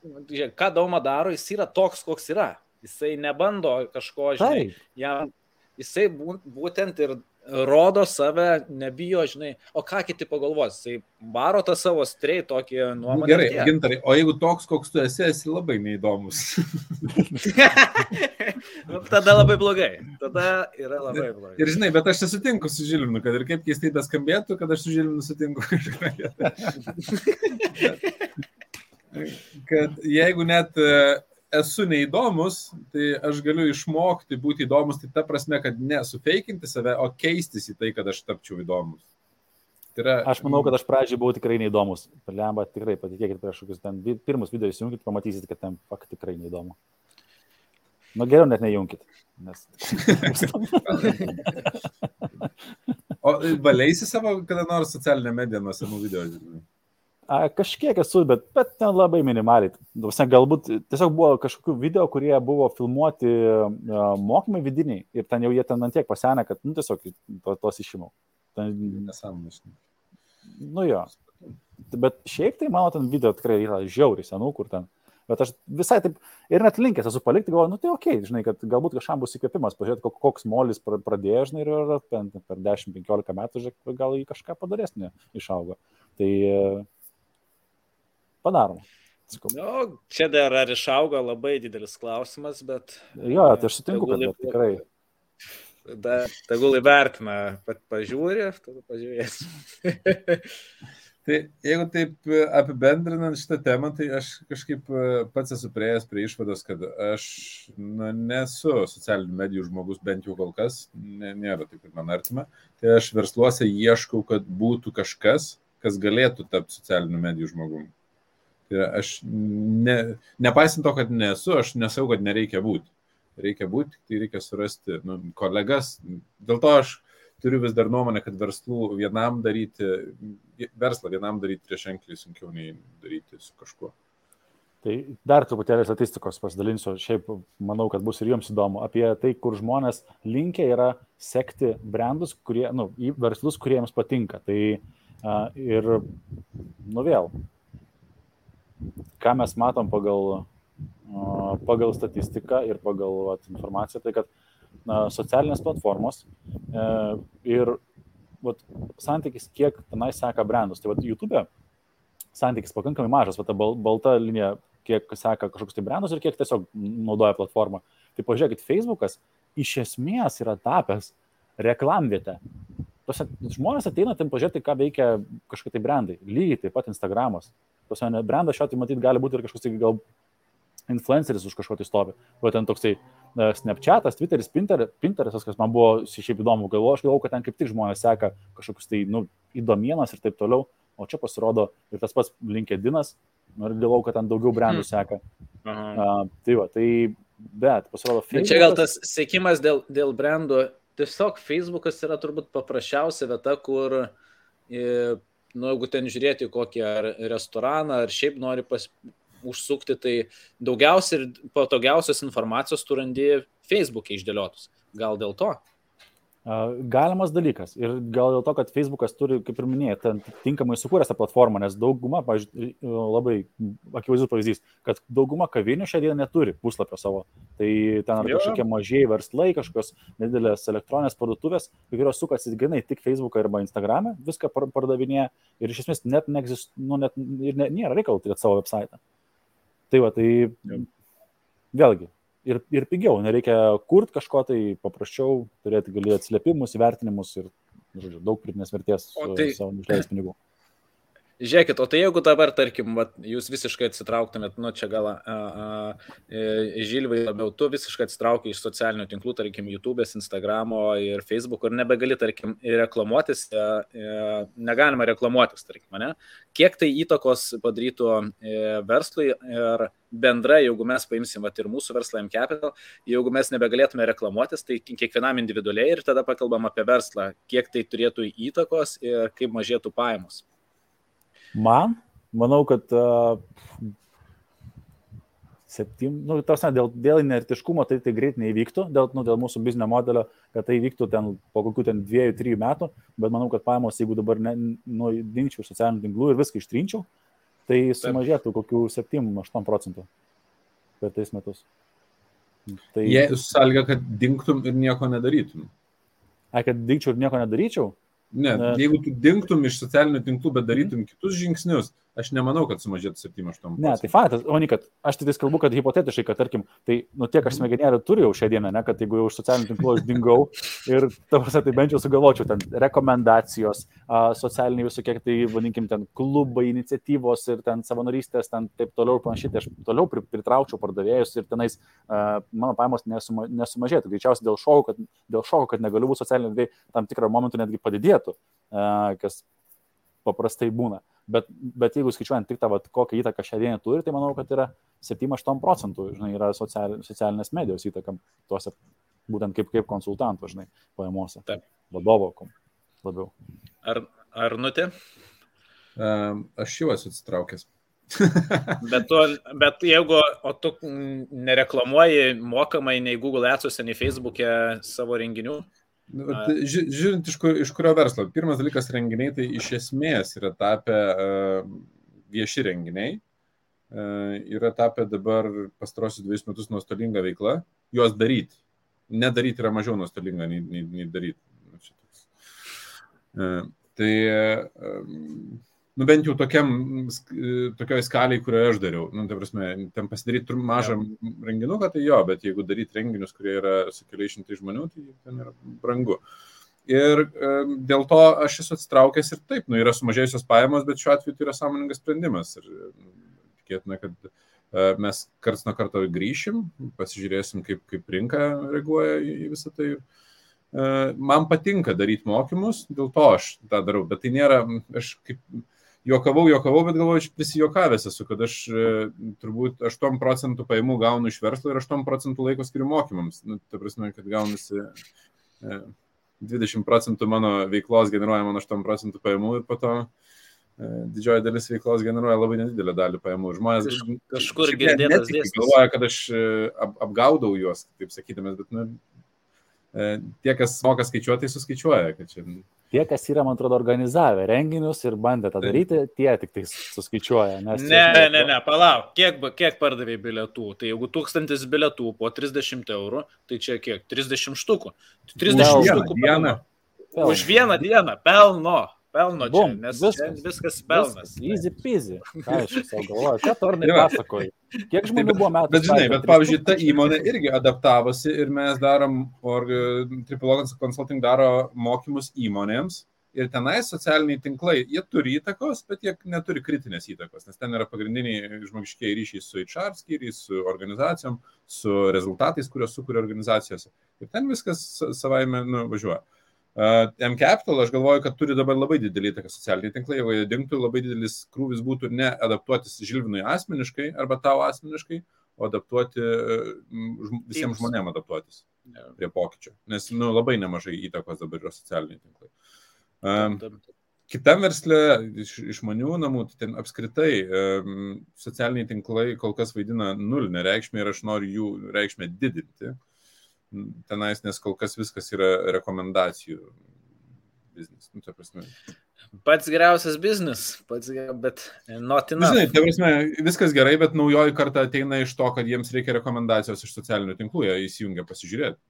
žiūrėk, ką Dauma daro, jis yra toks, koks yra. Jisai nebando kažko, žinai, jam, jisai būtent ir rodo save, nebijo, žinai, o ką kiti pagalvos, jisai baro tą savo strei tokį nuomonę. Gerai, tie. gintarai, o jeigu toks, koks tu esi, esi labai neįdomus. nu, tada labai blogai, tada yra labai blogai. Ir žinai, bet aš nesutinku su Žilvinu, kad ir kaip keistai tas skambėtų, kad aš su Žilvinu sutinku. kad jeigu net esu neįdomus, tai aš galiu išmokti būti įdomus, tai ta prasme, kad ne sufeikinti save, o keistis į tai, kad aš tapčiau įdomus. Tai yra... Aš manau, kad aš pradžiai buvau tikrai neįdomus. Lemba, tikrai patikėkit prieš kokius ten pirmus video įsijungit, pamatysit, kad ten fakt tikrai neįdomu. Nu geriau net nejungkit. Nes... o valiaisi savo kada nors socialinę mediją nuo senų video? A, kažkiek esu, bet, bet ten labai minimaliai. Duose, galbūt tiesiog buvo kažkokių video, kurie buvo filmuoti uh, mokymai vidiniai ir ten jau jie ten ant tiek pasenę, kad nu, tiesiog to, tos išimau. Ten... Nesąmonės. Nu jo. Bet šiaip tai mano ten video tikrai yra žiauriai senų, kur ten. Bet aš visai taip ir net linkęs esu palikti, galvoju, nu tai ok, žinai, kad galbūt kažkam bus įkvėpimas, pažiūrėti, koks molis pradėjo, žinai, ir per, per 10-15 metų, žinai, gal jį kažką padarėsnė išaugo. Tai padarom. Nu, čia dar ar išaugo labai didelis klausimas, bet... Jo, tai aš sutinku, kad tikrai tada tegul įvertina, pat pažiūrė, tada pažiūrės. tai jeigu taip e, apibendrinant šitą temą, tai aš kažkaip e, pats esu prieėjęs prie išvados, kad aš na, nesu socialinių medijų žmogus, bent jau kol kas, ne, nėra taip ir man artima. Tai aš versluose ieškau, kad būtų kažkas, kas galėtų tapti socialinių medijų žmogumi. Tai aš, ne, nepaisant to, kad nesu, aš nesau, kad nereikia būti reikia būti, tai reikia surasti nu, kolegas. Dėl to aš turiu vis dar nuomonę, kad verslų vienam daryti, verslą vienam daryti priešenkliai sunkiau nei daryti su kažkuo. Tai dar truputėlį statistikos pasidalinsiu, šiaip manau, kad bus ir jums įdomu, apie tai, kur žmonės linkia yra sekti brandus, kurie, nu, į verslus, kuriems patinka. Tai uh, ir, nu vėl, ką mes matom pagal pagal statistiką ir pagal vat, informaciją, tai kad na, socialinės platformos e, ir vat, santykis, kiek tenai seka brandus. Tai vat, YouTube santykis pakankamai mažas, vat, ta bal, balta linija, kiek seka kažkoks tai brandus ir kiek tiesiog naudoja platformą. Tai pažiūrėkit, Facebookas iš esmės yra tapęs reklamvietę. Tose žmonės ateina ten pažiūrėti, ką veikia kažkokie tai brandai. Lygiai taip pat Instagramas. Tose brandas šiuo atveju matyti gali būti ir kažkoks tai gal influenceris už kažko tai stovi. O ten toksai Snapchatas, Twitteris, Pinter, Pinteresas, kas man buvo šiaip įdomu, galvoju, aš galvoju, kad ten kaip tik žmonės seka kažkokius tai nu, įdomienas ir taip toliau, o čia pasirodo ir tas pats LinkedInas, nu, ir galvoju, kad ten daugiau brandų hmm. seka. Uh, tai va, tai bet pasirodo Facebookas. Čia gal tas sėkimas dėl, dėl brandų, tiesiog Facebookas yra turbūt paprasčiausia vieta, kur nu, jeigu ten žiūrėti kokį ar restoraną, ar šiaip nori pas, užsukti, tai daugiausia ir patogiausios informacijos tu randi Facebook'e išdėliotus. Gal dėl to? Galimas dalykas. Ir gal dėl to, kad Facebookas turi, kaip ir minėjai, tinkamai sukūręs tą platformą, nes dauguma, pavyzdžiui, labai akivaizdus pavyzdys, kad dauguma kavinių šią dieną neturi puslapio savo. Tai ten yra kažkokie mažieji verslai, kažkokios nedidelės elektroninės parduotuvės, kurios sukasi grinai tik Facebooką arba Instagram'e, viską pardavinėja ir iš esmės net, neegzist, nu, net ir ne, nėra reikalų turėti savo website. Tai va, tai vėlgi, ir, ir pigiau, nereikia kurti kažko, tai paprasčiau turėti gali atsiliepimus, įvertinimus ir, žodžiu, daug pritinės vertės tai... savo išleis pinigų. Žiūrėkit, o tai jeigu dabar, tarkim, vat, jūs visiškai atsitrauktumėt, nu čia gal e, Žilvai labiau, tu visiškai atsitraukai iš socialinių tinklų, tarkim, YouTube'ės, Instagramo ir Facebook'o ir nebegali, tarkim, reklamuotis, e, e, negalima reklamuotis, tarkim, ne? Kiek tai įtakos padarytų e, verslui ir bendrai, jeigu mes paimsim vat, ir mūsų verslą M Capital, jeigu mes nebegalėtume reklamuotis, tai kiekvienam individualiai ir tada pakalbam apie verslą, kiek tai turėtų įtakos ir kaip mažėtų pajamos. Man, manau, kad uh, septym, nu, tarsi, dėl, dėl inertiškumo tai tai greit neįvyktų, dėl, nu, dėl mūsų biznio modelio, kad tai vyktų ten po kokių ten dviejų, trijų metų, bet manau, kad pajamos, jeigu dabar nu, iš socialinių tinklų ir viską ištrinčiau, tai sumažėtų kokių 7-8 procentų per tais metus. Tai... Jei sąlyga, kad dinktum ir nieko nedarytum. Ai, kad dinkčiau ir nieko nedaryčiau? Ne, ne, jeigu tu dinktum iš socialinių tinklų, bet darytum kitus žingsnius, Aš nemanau, kad sumažėtų 7-8. Ne, tai faktas, o ne, kad aš tik kalbu, kad hipotetiškai, kad tarkim, tai, nu, tiek aš mhm. smegenėlį turiu jau šią dieną, ne, kad jeigu jau iš socialinių tinklų aš dingau ir, tavasi, tai bent jau sugalvočiau ten rekomendacijos, socialiniai visokie, tai, vadinkim, ten klubai, iniciatyvos ir ten savanorystės, ten taip toliau ir panašiai, tai aš toliau pritraukčiau pardavėjus ir tenais a, mano pajamos nesuma, nesumažėtų. Greičiausiai dėl šoko, kad, dėl šoko, kad negaliu būti socialiniai, tam tikrą momentą netgi padidėtų, a, kas paprastai būna. Bet, bet jeigu skaičiuojant tik tą, vat, kokią įtaką šią dieną turi, tai manau, kad yra 7-8 procentų, žinai, yra social, socialinės medijos įtaka tuose, būtent kaip, kaip konsultantų, žinai, pajamuose. Taip. Vadovo labiau. Ar, ar nutė? Um, aš jau esu atsitraukęs. bet, tu, bet jeigu, o tu nereklamuoji mokamai nei Google Ads, nei Facebook'e savo renginių? Nu, ži, žiūrint iš, kur, iš kurio verslo. Pirmas dalykas renginiai tai iš esmės yra tapę uh, vieši renginiai. Uh, yra tapę dabar pastarosius dviejus metus nuostolinga veikla. Juos daryti. Nedaryti yra mažiau nuostolinga nei, nei, nei daryti. Uh, tai uh, nu bent jau tokiam, tokioj skaliai, kurioje aš dariau. Nu, tai prasme, ten pasidaryti mažą ja. renginuką, tai jo, bet jeigu daryti renginius, kurie yra su keliais šimtai žmonių, tai ten yra brangu. Ir e, dėl to aš esu atsitraukęs ir taip, nu, yra sumažėjusios pajamos, bet šiuo atveju tai yra sąmoningas sprendimas. Ir tikėtina, kad e, mes karts nuo karto grįšim, pasižiūrėsim, kaip, kaip rinka reaguoja į, į visą tai. E, man patinka daryti mokymus, dėl to aš tą darau, bet tai nėra, aš kaip juokavau, juokavau, bet galvoju, aš prisijokavęs esu, kad aš e, turbūt 8 procentų pajamų gaunu iš verslo ir 8 procentų laiko skiriu mokymams. Nu, ta prasme, kad gaunasi 20 e, procentų mano veiklos generuoja mano 8 procentų pajamų ir po to e, didžioji dalis veiklos generuoja labai nedidelę dalį pajamų. Žmonės Kaž, kažkur girdėtas dėsnis. Galvoja, kad aš ap, apgaudau juos, taip sakydamas, bet nu, tie, kas moka skaičiuoti, tai suskaičiuoja, kad čia Tie, kas yra, man atrodo, organizavę renginius ir bandė tą daryti, tie tik tai suskaičiuoja. Ne, ne, ne, ne, palauk, kiek, kiek pardavė bilietų? Tai jeigu tūkstantis bilietų po 30 eurų, tai čia kiek? 30 štukų. 30 Pel, štukų. Dieną. Už vieną dieną pelno. Pelno čia, Bum, nes viskas, viskas pelnas. Viskas, easy peasy. Ką aš savo galvoju, ką tornai pasakoji? Kiek žmonių buvo metų? Bet žinai, bet pavyzdžiui, ta įmonė irgi adaptavosi ir mes darom, Tripologans Consulting daro mokymus įmonėms ir tenai socialiniai tinklai, jie turi įtakos, bet jie neturi kritinės įtakos, nes ten yra pagrindiniai žmogiškiai ryšiai su HR skyriais, su organizacijom, su rezultatais, kuriuos sukuria organizacijose. Ir ten viskas savaime nu, Uh, M-Capital, aš galvoju, kad turi dabar labai didelį įtaką socialiniai tinklai, jeigu jie dinktų, labai didelis krūvis būtų ne adaptuotis Žilvinui asmeniškai arba tau asmeniškai, o adaptuoti visiems žmonėms adaptuotis prie pokyčių. Nes nu, labai nemažai įtakos dabar yra socialiniai tinklai. Um, Kitam verslė, iš išmanių namų, tai ten apskritai um, socialiniai tinklai kol kas vaidina nulinę reikšmę ir aš noriu jų reikšmę didinti. Uh, tenais, nes kol kas viskas yra rekomendacijų biznis. Nu, prasme. Pats geriausias biznis, pats geriausias, bet notina. Žinai, tai prasme, viskas gerai, bet naujoji karta ateina iš to, kad jiems reikia rekomendacijos iš socialinių tinklų, jie įsijungia pasižiūrėti.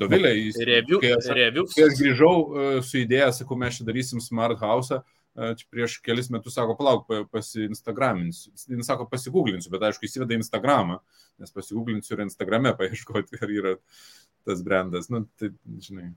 Dovilė, jis, review, kai, aš, kai aš grįžau uh, su idėja, sakau, mes čia darysim smart house, prieš kelis metus sako, palauk, pasiinstagraminsiu. Jis sako, pasigūglinsiu, bet aišku, įsiveda Instagramą. Nes pasigūglinsiu ir Instagrame paieškoti, ar yra tas brandas. Nu, tai, žinai.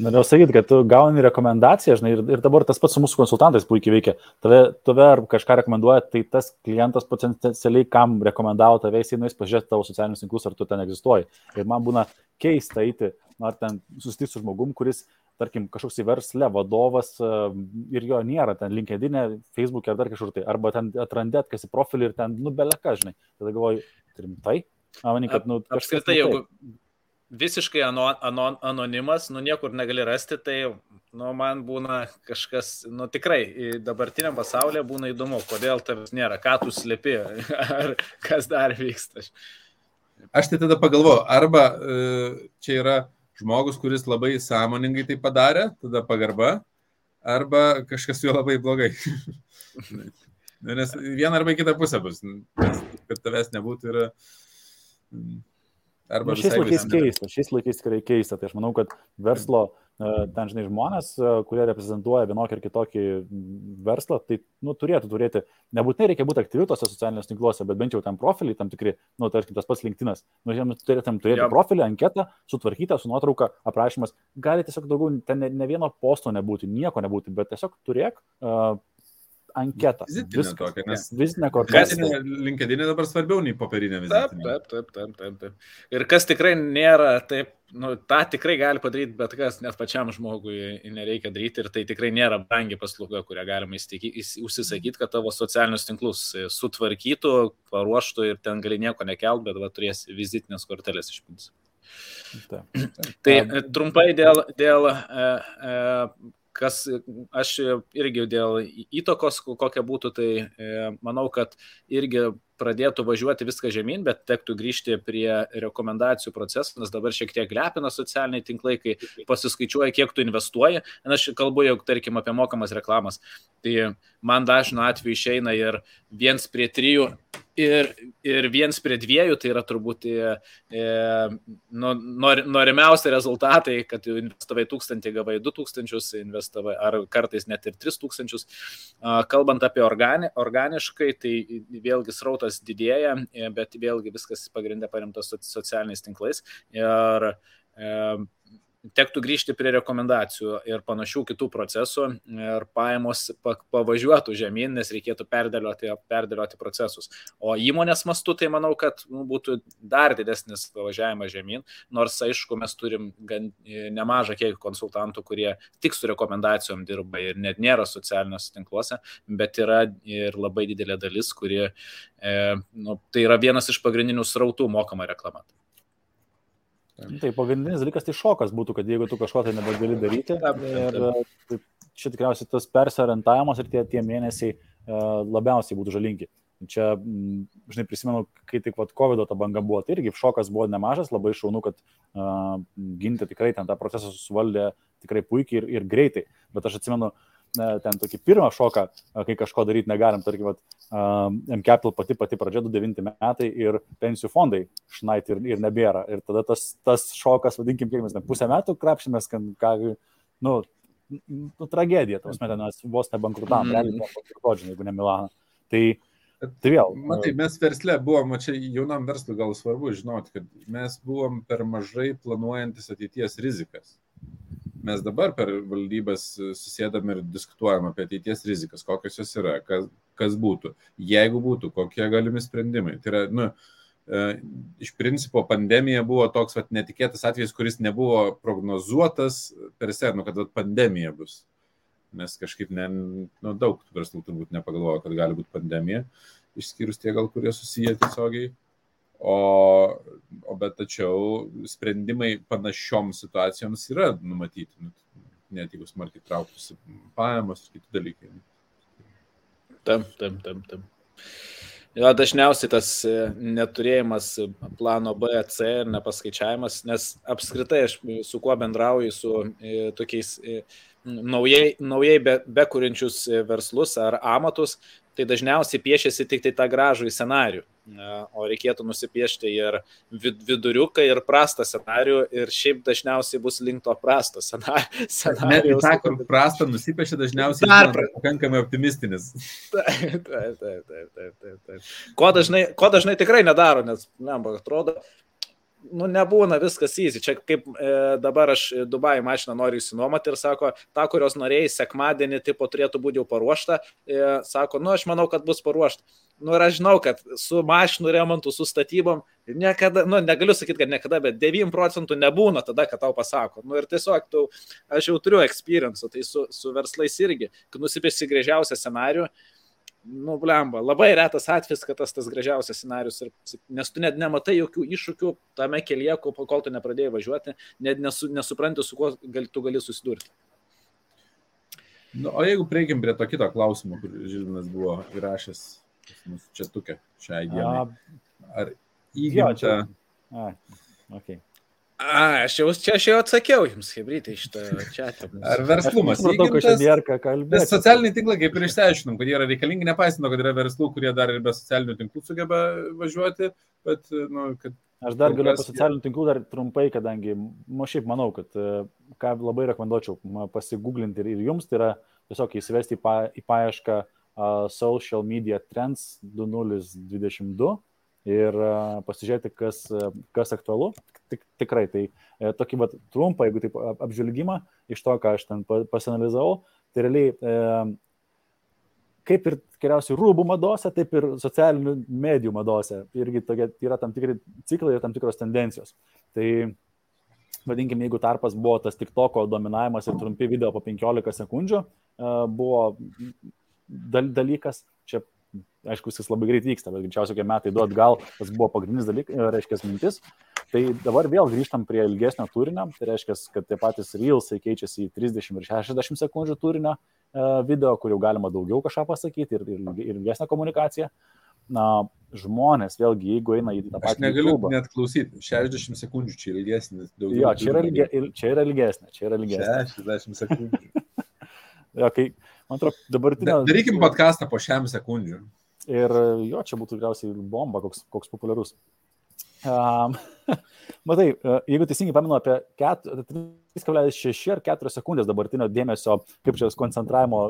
Norėjau sakyti, kad tu gauni rekomendaciją, žinai, ir, ir dabar tas pats su mūsų konsultantais puikiai veikia. Tave, tave ar kažką rekomenduoja, tai tas klientas potencialiai, kam rekomendavo tave, jisai nuės pažiūrėti tavo socialinius tinklus, ar tu ten egzistuoji. Ir man būna keista eiti, ar ten susitikti su žmogum, kuris tarkim, kažkoks į verslę vadovas ir jo nėra ten LinkedIn, Facebook ar dar kažkur tai, arba ten atrandėt, kas į profilį ir ten, nu, beleka, žinai. Tada galvoju, rimtai? Manai, kad, nu, apskritai, jeigu visiškai ano, ano, anonimas, nu, niekur negali rasti, tai, nu, man būna kažkas, nu, tikrai, dabartiniam pasaulyje būna įdomu, kodėl tavęs nėra, ką tu slėpi, ar kas dar vyksta. Aš tai tada pagalvoju, arba e, čia yra žmogus, kuris labai sąmoningai tai padarė, tada pagarba, arba kažkas su juo labai blogai. nes viena arba kita pusė bus, nes, kad tavęs nebūtų yra. Arba nu, šiais laikais keista, šiais laikais tikrai keista. Tai aš manau, kad verslo, e, ten žinai, žmonės, e, kurie reprezentuoja vienokį ir kitokį verslą, tai nu, turėtų turėti, nebūtinai reikia būti aktyviu tose socialiniuose tinkluose, bet bent jau tam profilį, tam tikri, nu, tarkim, tas pats LinkedInas, nu, žinoma, turėtum turėti Jop. profilį, anketą, sutvarkytą, su nuotrauka, aprašymas. Gali tiesiog daugiau, ten ne, ne vieno posto nebūti, nieko nebūti, bet tiesiog turėk uh, anketą. Vizitinė tokia, nes vizitinė kortelė. Linkedinė dabar svarbiau nei popierinė vizitinė. Taip, taip, taip, taip, taip. Ir kas tikrai nėra taip, nu, tą tikrai gali padaryti bet kas, net pačiam žmogui nereikia daryti ir tai tikrai nėra brangi paslauga, kurią galima užsisakyti, kad tavo socialinius tinklus sutvarkytų, paruoštų ir ten gali nieko nekelt, bet va, turėsi vizitinės kortelės iš principo. Tai trumpai dėl, dėl e, e, kas aš irgi dėl įtakos, kokia būtų, tai e, manau, kad irgi pradėtų važiuoti viską žemyn, bet tektų grįžti prie rekomendacijų proceso, nes dabar šiek tiek lepina socialiniai tinklai, kai pasiskaičiuoja, kiek tu investuoji. Na, aš kalbu jau, tarkim, apie mokamas reklamas. Tai man dažnu atveju išeina ir viens prie trijų ir, ir viens prie dviejų, tai yra turbūt e, e nu, nor, norimiausi rezultatai, kad investavai tūkstantį, gavai du tūkstančius, investavai ar kartais net ir tris tūkstančius. Kalbant apie organi, organiškai, tai vėlgi srautas didėja, e, bet vėlgi viskas pagrindė paremtas socialiniais tinklais. Ir e, tektų grįžti prie rekomendacijų ir panašių kitų procesų ir pajamos pavažiuotų žemyn, nes reikėtų perdėlioti, perdėlioti procesus. O įmonės mastu tai manau, kad nu, būtų dar didesnis pavažiavimas žemyn, nors aišku, mes turim gan e, nemažą kiekį konsultantų, kurie tik su rekomendacijom dirba ir net nėra socialiniuose tinkluose, bet yra ir labai didelė dalis, kuri, e, nu, tai yra vienas iš pagrindinių srautų mokama reklama. Tai pagrindinis dalykas tai šokas būtų, kad jeigu tu kažko tai nebegali daryti. Ir tai čia tikriausiai tas persiorientavimas ir tie, tie mėnesiai uh, labiausiai būtų žalingi. Čia, žinai, prisimenu, kai tik vat, COVID ta banga buvo, tai irgi šokas buvo nemažas, labai šaunu, kad uh, ginti tikrai ten tą procesą susivaldė tikrai puikiai ir, ir greitai. Bet aš atsimenu, uh, ten tokį pirmą šoką, kai kažko daryti negalim, tarkim, vat, M-Capital pati pati pradžia 29 metai ir pensijų fondai šnait ir, ir nebėra. Ir tada tas, tas šokas, vadinkim, kiek mes ten pusę metų krapšymės, kad, ką, nu, nu, tragedija, tos metai, nes vos nebankrutavom, mm. realiai bankrutuodžiam, jeigu ne Milaną. Tai, tai vėl. Matai, mes versle buvom, čia jaunam verslui gal svarbu žinoti, kad mes buvom per mažai planuojantis ateities rizikas mes dabar per valdybas susėdam ir diskutuojam apie ateities rizikas, kokios jos yra, kas, kas būtų, jeigu būtų, kokie galimi sprendimai. Tai yra, nu, e, iš principo pandemija buvo toks vat, netikėtas atvejis, kuris nebuvo prognozuotas per senų, kad vat, pandemija bus. Nes kažkaip ne, nu, daug verslų turbūt nepagalvojo, kad gali būti pandemija, išskyrus tie gal, kurie susiję tiesiogiai. O, o bet tačiau sprendimai panašioms situacijoms yra numatyti, nu, net jeigu smarkiai trauktųsi pajamos ir kiti dalykai. Tam, tam, tam, tam. Jo, dažniausiai tas e, neturėjimas plano B, C ir nepaskaičiavimas, nes apskritai aš su kuo bendrauju, su e, tokiais e, naujai, naujai be, bekūrinčius verslus ar amatus, tai dažniausiai piešiasi tik tai tą gražų į scenarių. O reikėtų nusipiešti ir viduriuką, ir prastą scenarių, ir šiaip dažniausiai bus link to prasto scenarių. Net tą, kur prastą nusipiešia, dažniausiai dar pakankamai optimistinis. Taip, taip, taip, taip, taip, taip. Ko dažnai, ko dažnai tikrai nedaro, nes, ne, atrodo, nu, nebūna viskas easy. Čia kaip e, dabar aš Dubai mašiną noriu įsinuomoti ir sako, ta, kurios norėjai sekmadienį, tipo turėtų būti jau paruošta, e, sako, nu, aš manau, kad bus paruošta. Nu, ir aš žinau, kad su mašinų remontu, su statybom, niekada, nu, negaliu sakyti, kad niekada, bet 9 procentų nebūna tada, kad tau pasako. Nu, ir tiesiog, tu, aš jau turiu experience, tai su, su verslais irgi, kad nusipėsi grėžiausią scenarių, nu, blemba, labai retas atvejis, kad tas tas gražiausias scenarius, ir, nes tu net nematai jokių iššūkių tame kelyje, kol tu nepradėjai važiuoti, net nesu, nesupranti, su kuo gali, tu gali susidurti. Nu, o jeigu prieikim prie to kito klausimo, kur Žilvinas buvo įrašęs mūsų čia tukę šiai dienai. Ar įgimta... A, okay. A, aš jau čia aš jau atsakiau jums, hebrytai, šitą čia. Ar verslumas? Matau, kad čia nėra ką kalbėti. Nes socialiniai tinklai, kaip ir išsiaiškinom, kad jie yra reikalingi, nepaisino, kad yra verslų, kurie dar ir be socialinių tinklų sugeba važiuoti, bet, nu, kad... Aš dar galiu apie socialinių tinklų dar trumpai, kadangi, nu, šiaip manau, kad ką labai rekomenduočiau pasigūglinti ir, ir jums, tai yra tiesiog įsivesti į, pa, į paiešką uh, social media trends 2022 ir pasižiūrėti, kas, kas aktualu. Tik, tikrai, tai e, tokį vat, trumpą, jeigu taip apžvelgimą iš to, ką aš ten pasanalizavau, tai realiai e, kaip ir tikriausiai rūbų madose, taip ir socialinių medijų madose. Irgi tokie, yra tam tikri ciklai ir tam tikros tendencijos. Tai vadinkim, jeigu tarpas buvo tas tik toko dominavimas ir trumpi video po 15 sekundžių, e, buvo dalykas, čia aišku, jis labai greit vyksta, bet greičiausiai, kai metai du atgal, tas buvo pagrindinis dalykas, e, reiškia mintis. Tai dabar vėl grįžtam prie ilgesnio turinio, tai reiškia, kad tie patys reelsai keičiasi į 30 ir 60 sekundžių turinio e, video, kur jau galima daugiau kažką pasakyti ir, ir, ir ilgesnė komunikacija. Na, žmonės, vėlgi, jeigu eina į tą patį... Aš negaliu YouTube, net klausyti, 60 sekundžių čia ilgesnis, daugiau. Jo, čia yra, ilge, čia yra ilgesnė, čia yra ilgesnė. 60 sekundžių. jo, kai, man atrodo, dabartinė... Darykim podcastą po šiam sekundžiu. Ir jo, čia būtų tikriausiai bomba, koks, koks populiarus. Um, matai, e, jeigu teisingai pamenu, apie 3,6 ar 4 sekundės dabartinio dėmesio, kaip čia koncentravimo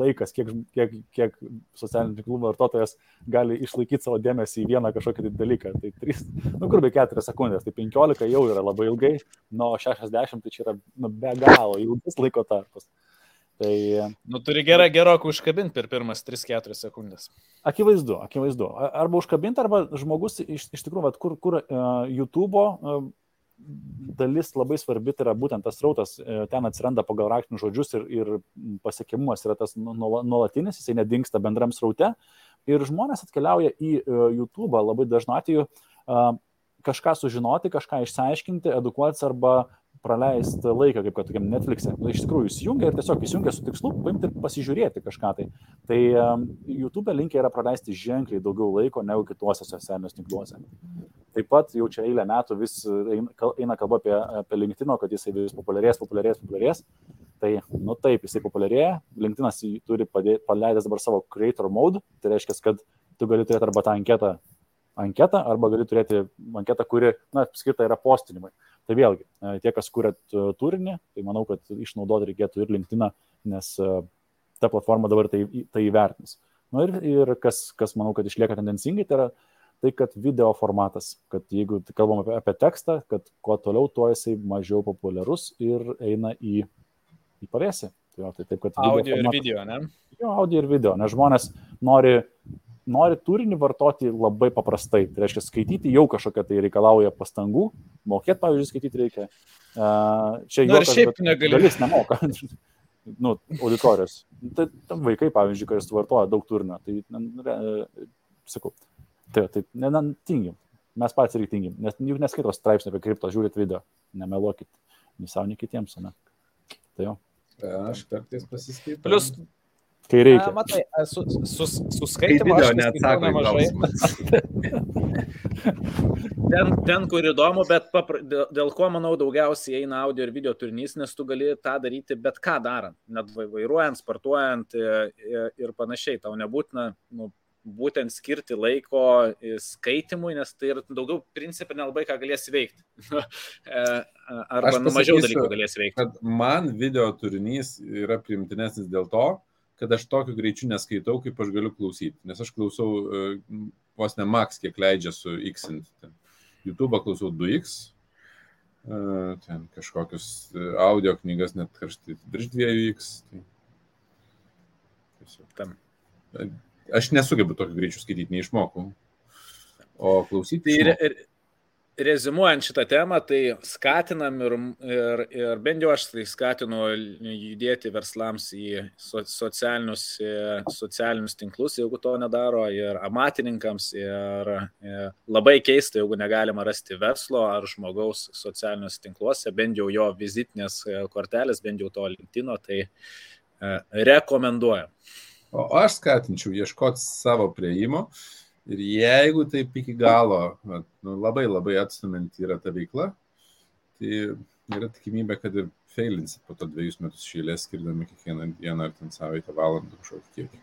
laikas, kiek, kiek, kiek socialinių tinklų vartotojas gali išlaikyti savo dėmesį į vieną kažkokį tai dalyką. Tai 3, nu kur be 4 sekundės, tai 15 jau yra labai ilgai, nuo 60 tai čia yra nu, be galo ilgas laiko tarpas. Tai... Nu, turi gerą gerokai užkabinti per pirmas 3-4 sekundės. Akivaizdu, akivaizdu. Arba užkabinti, arba žmogus iš, iš tikrųjų, vat, kur, kur uh, YouTube'o uh, dalis labai svarbi, tai yra būtent tas rautas, uh, ten atsiranda pagal raktinius žodžius ir, ir pasiekimumas yra tas nu, nuolatinis, jisai nedingsta bendram sraute. Ir žmonės atkeliauja į YouTube'ą labai dažnu atveju kažką sužinoti, kažką išsiaiškinti, edukuotis arba praleisti laiką, kaip kad tokiam Netflix'e. Tai iš tikrųjų įsijungia ir tiesiog įsijungia su tikslu paimti ir pasižiūrėti kažką tai. Tai um, YouTube linkia yra praleisti ženkliai daugiau laiko negu kituose socialiniuose tinkluose. Taip pat jau čia eilę metų vis eina kalba apie, apie LinkedIn, kad jisai vis populiarės, populiarės, populiarės. Tai, nu taip, jisai populiarėja. LinkedInas turi padėti, paleidęs dabar savo creator mode. Tai reiškia, kad tu gali turėti arba tą anketą, anketą arba gali turėti anketą, kuri, na, skirta yra postinimui. Tai vėlgi, e, tie, kas kūrėt e, turinį, tai manau, kad išnaudoti reikėtų ir LinkedIn, nes e, ta platforma dabar tai, tai įvertins. Na ir, ir kas, kas manau, kad išlieka tendencingai, tai yra tai, kad video formatas, kad jeigu kalbam apie, apie tekstą, kad kuo toliau, tuo jisai mažiau populiarus ir eina į, į pavėsį. Tai, tai taip, kad audio formatas, ir video, ne? Jo, audio ir video, nes žmonės nori nori turinį vartoti labai paprastai. Tai reiškia, skaityti jau kažkokia tai reikalauja pastangų, mokėti, pavyzdžiui, skaityti reikia. Čia jau šiaip negali. Dalis nemoka. nu, auditorijos. Tai tam vaikai, pavyzdžiui, kuris vartoja daug turinio, tai, re, sakau, tai, tai ne, ne, tingim. Mes patys irgi tingim, nes juk neskaitos straipsnio apie kripto, žiūrit video, nemeluokit, nei savo, nei kitiems, ne. Tai jo. Aš kartais pasiskaitau. Plius kai reikia. A, matai, su, su, su skaitimu aš neatsakau nemažai. ten, ten, kur įdomu, bet papra, dėl, dėl ko, manau, daugiausiai eina audio ir video turinys, nes tu gali tą daryti bet ką darant, net vairuojant, sportuojant ir, e, ir panašiai. Tau nebūtina nu, būtent skirti laiko skaitimui, nes tai yra daugiau principė nelabai ką galėsi veikti. E, arba nu, mažiau dalykų galėsi veikti. Man video turinys yra primtinesnis dėl to, kad aš tokiu greičiu neskaitau, kaip aš galiu klausyti. Nes aš klausau e, vos ne max, kiek leidžia su X. YouTube klausau 2X, e, ten kažkokius e, audio knygas net kažtai virš 2X. Tai... Tam. Aš nesugebu tokiu greičiu skaityti, neišmokau. O klausyti. Tai ir, ir, rezimuojant šitą temą, tai skatinam ir, ir, ir bent jau aš tai skatinu judėti verslams į socialinius, socialinius tinklus, jeigu to nedaro, ir amatininkams, ir, ir labai keista, jeigu negalima rasti verslo ar žmogaus socialiniuose tinkluose, bent jau jo vizitinės kortelės, bent jau to LinkedIn, tai e, rekomenduojam. O aš skatinčiau ieškoti savo prieimo. Uh, Ir jeigu taip iki galo, nu, labai labai atstumint yra ta veikla, tai yra tikimybė, kad ir feilinsit po to dviejus metus šėlės, skirdami kiekvieną dieną ar ten savaitę valandą kažkokį kiekį.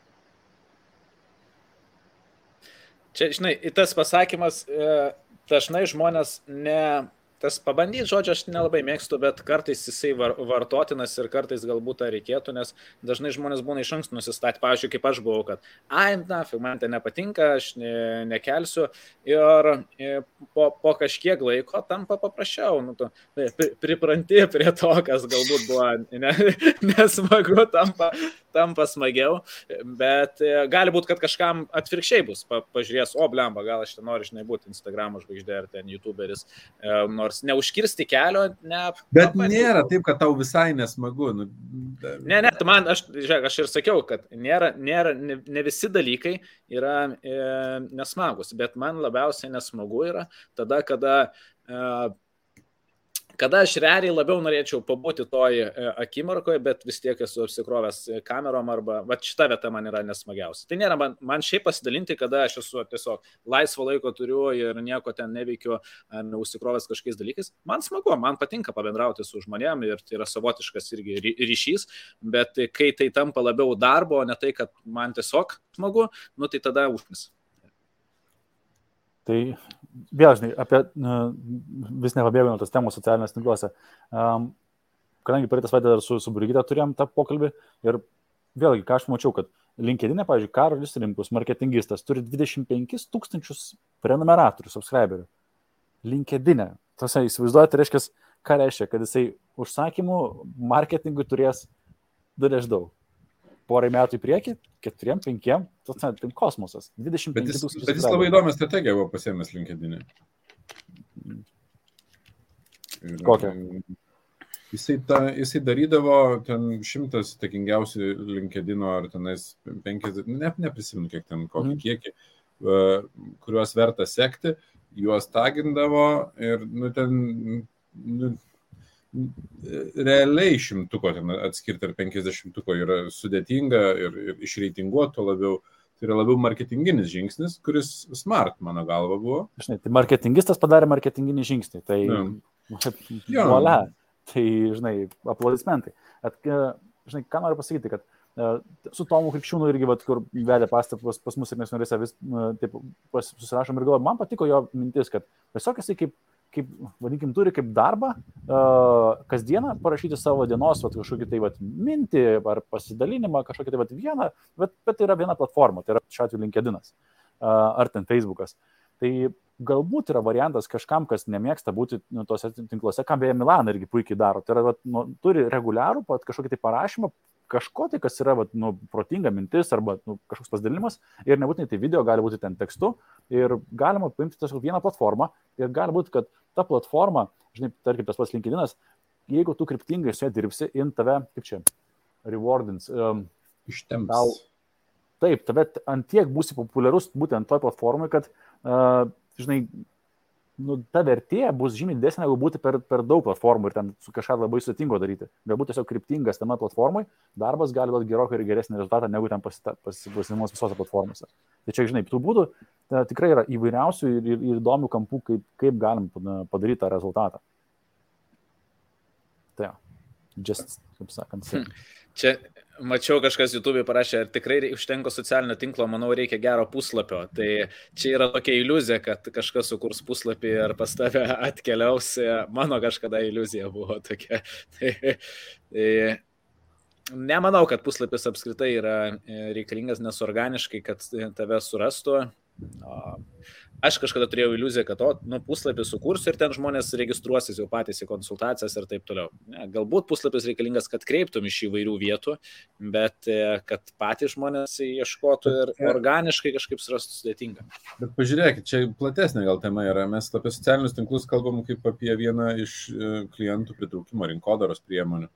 Čia, žinai, tas pasakymas, e, dažnai žmonės ne, tas pabandyti žodžio aš nelabai mėgstu, bet kartais jisai var, vartotinas ir kartais galbūt tą reikėtų, nes dažnai žmonės būna iš anksto nusistatę, pavyzdžiui, kaip aš buvau, kad, ai, na, man tai nepatinka, aš ne, nekelsiu. Ir po, po kažkiek laiko tampa paprasčiau, nu, tu pri, pripranti prie to, kas galbūt buvo ne, nesmagu, tampa, tampa smagiau, bet e, gali būti, kad kažkam atvirkščiai bus, pa, pažiūrės, o blemba, gal aš ten noriu, žinai, būti Instagram žvaigždė ar ten YouTuberis, e, nors neužkirsti kelio, ne. Bet pa, nėra taip, kad tau visai nesmagu. Nu, ne, ne, tu man, aš, žiūrėk, aš ir sakiau, kad nėra, nėra ne, ne visi dalykai yra e, nesmagus, bet man labiausiai nesmagu yra tada, kada e, kada aš realiai labiau norėčiau pabūti toj e, akimirkoje, bet vis tiek esu apsikrovęs kamerom arba, va šita vieta man yra nesmagiausia. Tai nėra man, man šiaip pasidalinti, kada aš esu tiesiog laisvo laiko turiu ir nieko ten neveikiu, neužsikrovęs kažkokiais dalykais. Man smagu, man patinka pabendrauti su žmonėm ir tai yra savotiškas irgi ryšys, bet kai tai tampa labiau darbo, ne tai, kad man tiesiog smagu, nu tai tada užmis. Tai vėl, žinai, apie vis nepabėgau nuo tos temos socialinės tinkluose. Um, kadangi praeitas vaidė su, su Brigita turėjom tą pokalbį ir vėlgi, ką aš mačiau, kad LinkedIn, pavyzdžiui, Karolis Rimkus, marketingistas, turi 25 tūkstančius prenumeratorių, subscriberių. LinkedIn. E. Tas įsivaizduojate, tai reiškia, ką reiškia, kad jisai užsakymų marketingui turės dar daug porai metų į priekį, keturiem, penkiem, tas net tai kosmosas. 20 bet jis, bet jis labai įdomią strategiją buvo pasėmęs LinkedIn. Kokią? Jisai, ta, jisai darydavo ten šimtas takingiausių LinkedIn ar tenais 50, ne, neprisimenu kiek ten, kokį mm. kiekį, kuriuos verta sekti, juos tagindavo ir nu, ten nu, realiai šimtuko ten atskirti ar penkisdešimtuko yra sudėtinga ir, ir išreitinguoto labiau. Tai yra labiau marketinginis žingsnis, kuris smart, mano galva, buvo. Žinai, tai marketingistas padarė marketinginį žingsnį. Tai, ja. volia, tai žinai, aplodismentai. At, žinai, ką noriu pasakyti, kad uh, su Tomu Krikščiūnu irgi, vat, kur vedė pastabas pas mus ir mes norėsime vis, uh, taip, susirašom ir galvoju, man patiko jo mintis, kad tiesiog jisai kaip kaip, vadinkim, turi kaip darbą uh, kasdieną parašyti savo dienos vat, kažkokį tai vat, mintį ar pasidalinimą, kažkokį tai vat, vieną, bet, bet tai yra viena platforma, tai yra šiuo atveju LinkedInas uh, ar ten Facebookas. Tai galbūt yra variantas kažkam, kas nemėgsta būti nu, tose tinkluose, ką beje Milana irgi puikiai daro. Tai yra, vat, nu, turi reguliarų pat kažkokį tai parašymą, kažko tai, kas yra vat, nu, protinga mintis arba nu, kažkoks pasidalimas ir nebūtinai tai video, gali būti ten tekstu ir galima paimti tiesiog vieną platformą ir gali būti, kad ta platforma, žinai, tarkim, tas pats LinkedInas, jeigu tu kryptingai su ja dirbsi, in tave, kaip čia, rewardins. Um, Ištemps. Tau, taip, tave ant tiek būsi populiarus būtent toj platformai, kad, uh, žinai, nu, ta vertė bus žymiai didesnė, negu būti per, per daug platformų ir ten su kažką labai sudėtingo daryti. Galbūt tiesiog kryptingas tame platformai, darbas gali duoti gerokai ir geresnį rezultatą, negu ten pasipasinimas visose platformose. Tai čia, žinai, tų būdų tai tikrai yra įvairiausių ir, ir, ir įdomių kampų, kaip, kaip galim padaryti tą rezultatą. Tai, just, kaip sakant. Hmm. Čia mačiau kažkas YouTube parašė, ar tikrai užtenka socialinio tinklo, manau, reikia gero puslapio. Tai čia yra tokia iliuzija, kad kažkas sukurs puslapį ir pas tave atkeliaus. Mano kažkada iliuzija buvo tokia. Tai, tai, nemanau, kad puslapis apskritai yra reikalingas nesorganiškai, kad tave surastų. Aš kažkada turėjau iliuziją, kad o, nu, puslapį sukursiu ir ten žmonės registruosis jau patys į konsultacijas ir taip toliau. Ne, galbūt puslapis reikalingas, kad kreiptum iš įvairių vietų, bet e, kad patys žmonės ieškotų ir organiškai kažkaip surastų sudėtinga. Bet pažiūrėkit, čia platesnė gal tema yra. Mes apie socialinius tinklus kalbam kaip apie vieną iš e, klientų pritraukimo rinkodaros priemonių.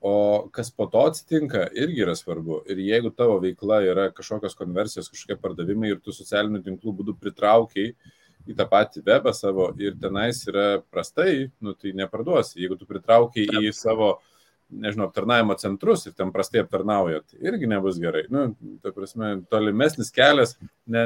O kas po to atsitinka, irgi yra svarbu. Ir jeigu tavo veikla yra kažkokios konversijos, kažkokie pardavimai ir tu socialinių tinklų būdų pritraukiai į tą patį webą savo ir tenais yra prastai, nu, tai neparduosi. Jeigu tu pritraukiai į savo, nežinau, aptarnavimo centrus ir ten prastai aptarnaujat, tai irgi nebus gerai. Nu, ta prasme, tolimesnis kelias, ne,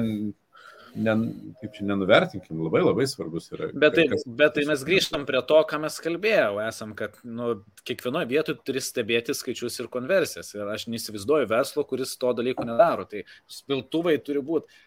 ne, kaip čia nenuvertinkim, labai labai svarbus yra. Bet tai, kas, bet tai mes grįžtam prie to, ką mes kalbėjau, esam, kad nu, kiekvienoje vietoje turi stebėti skaičius ir konversijas. Ir aš neįsivaizduoju verslo, kuris to dalyko nedaro. Tai spiltuvai turi būti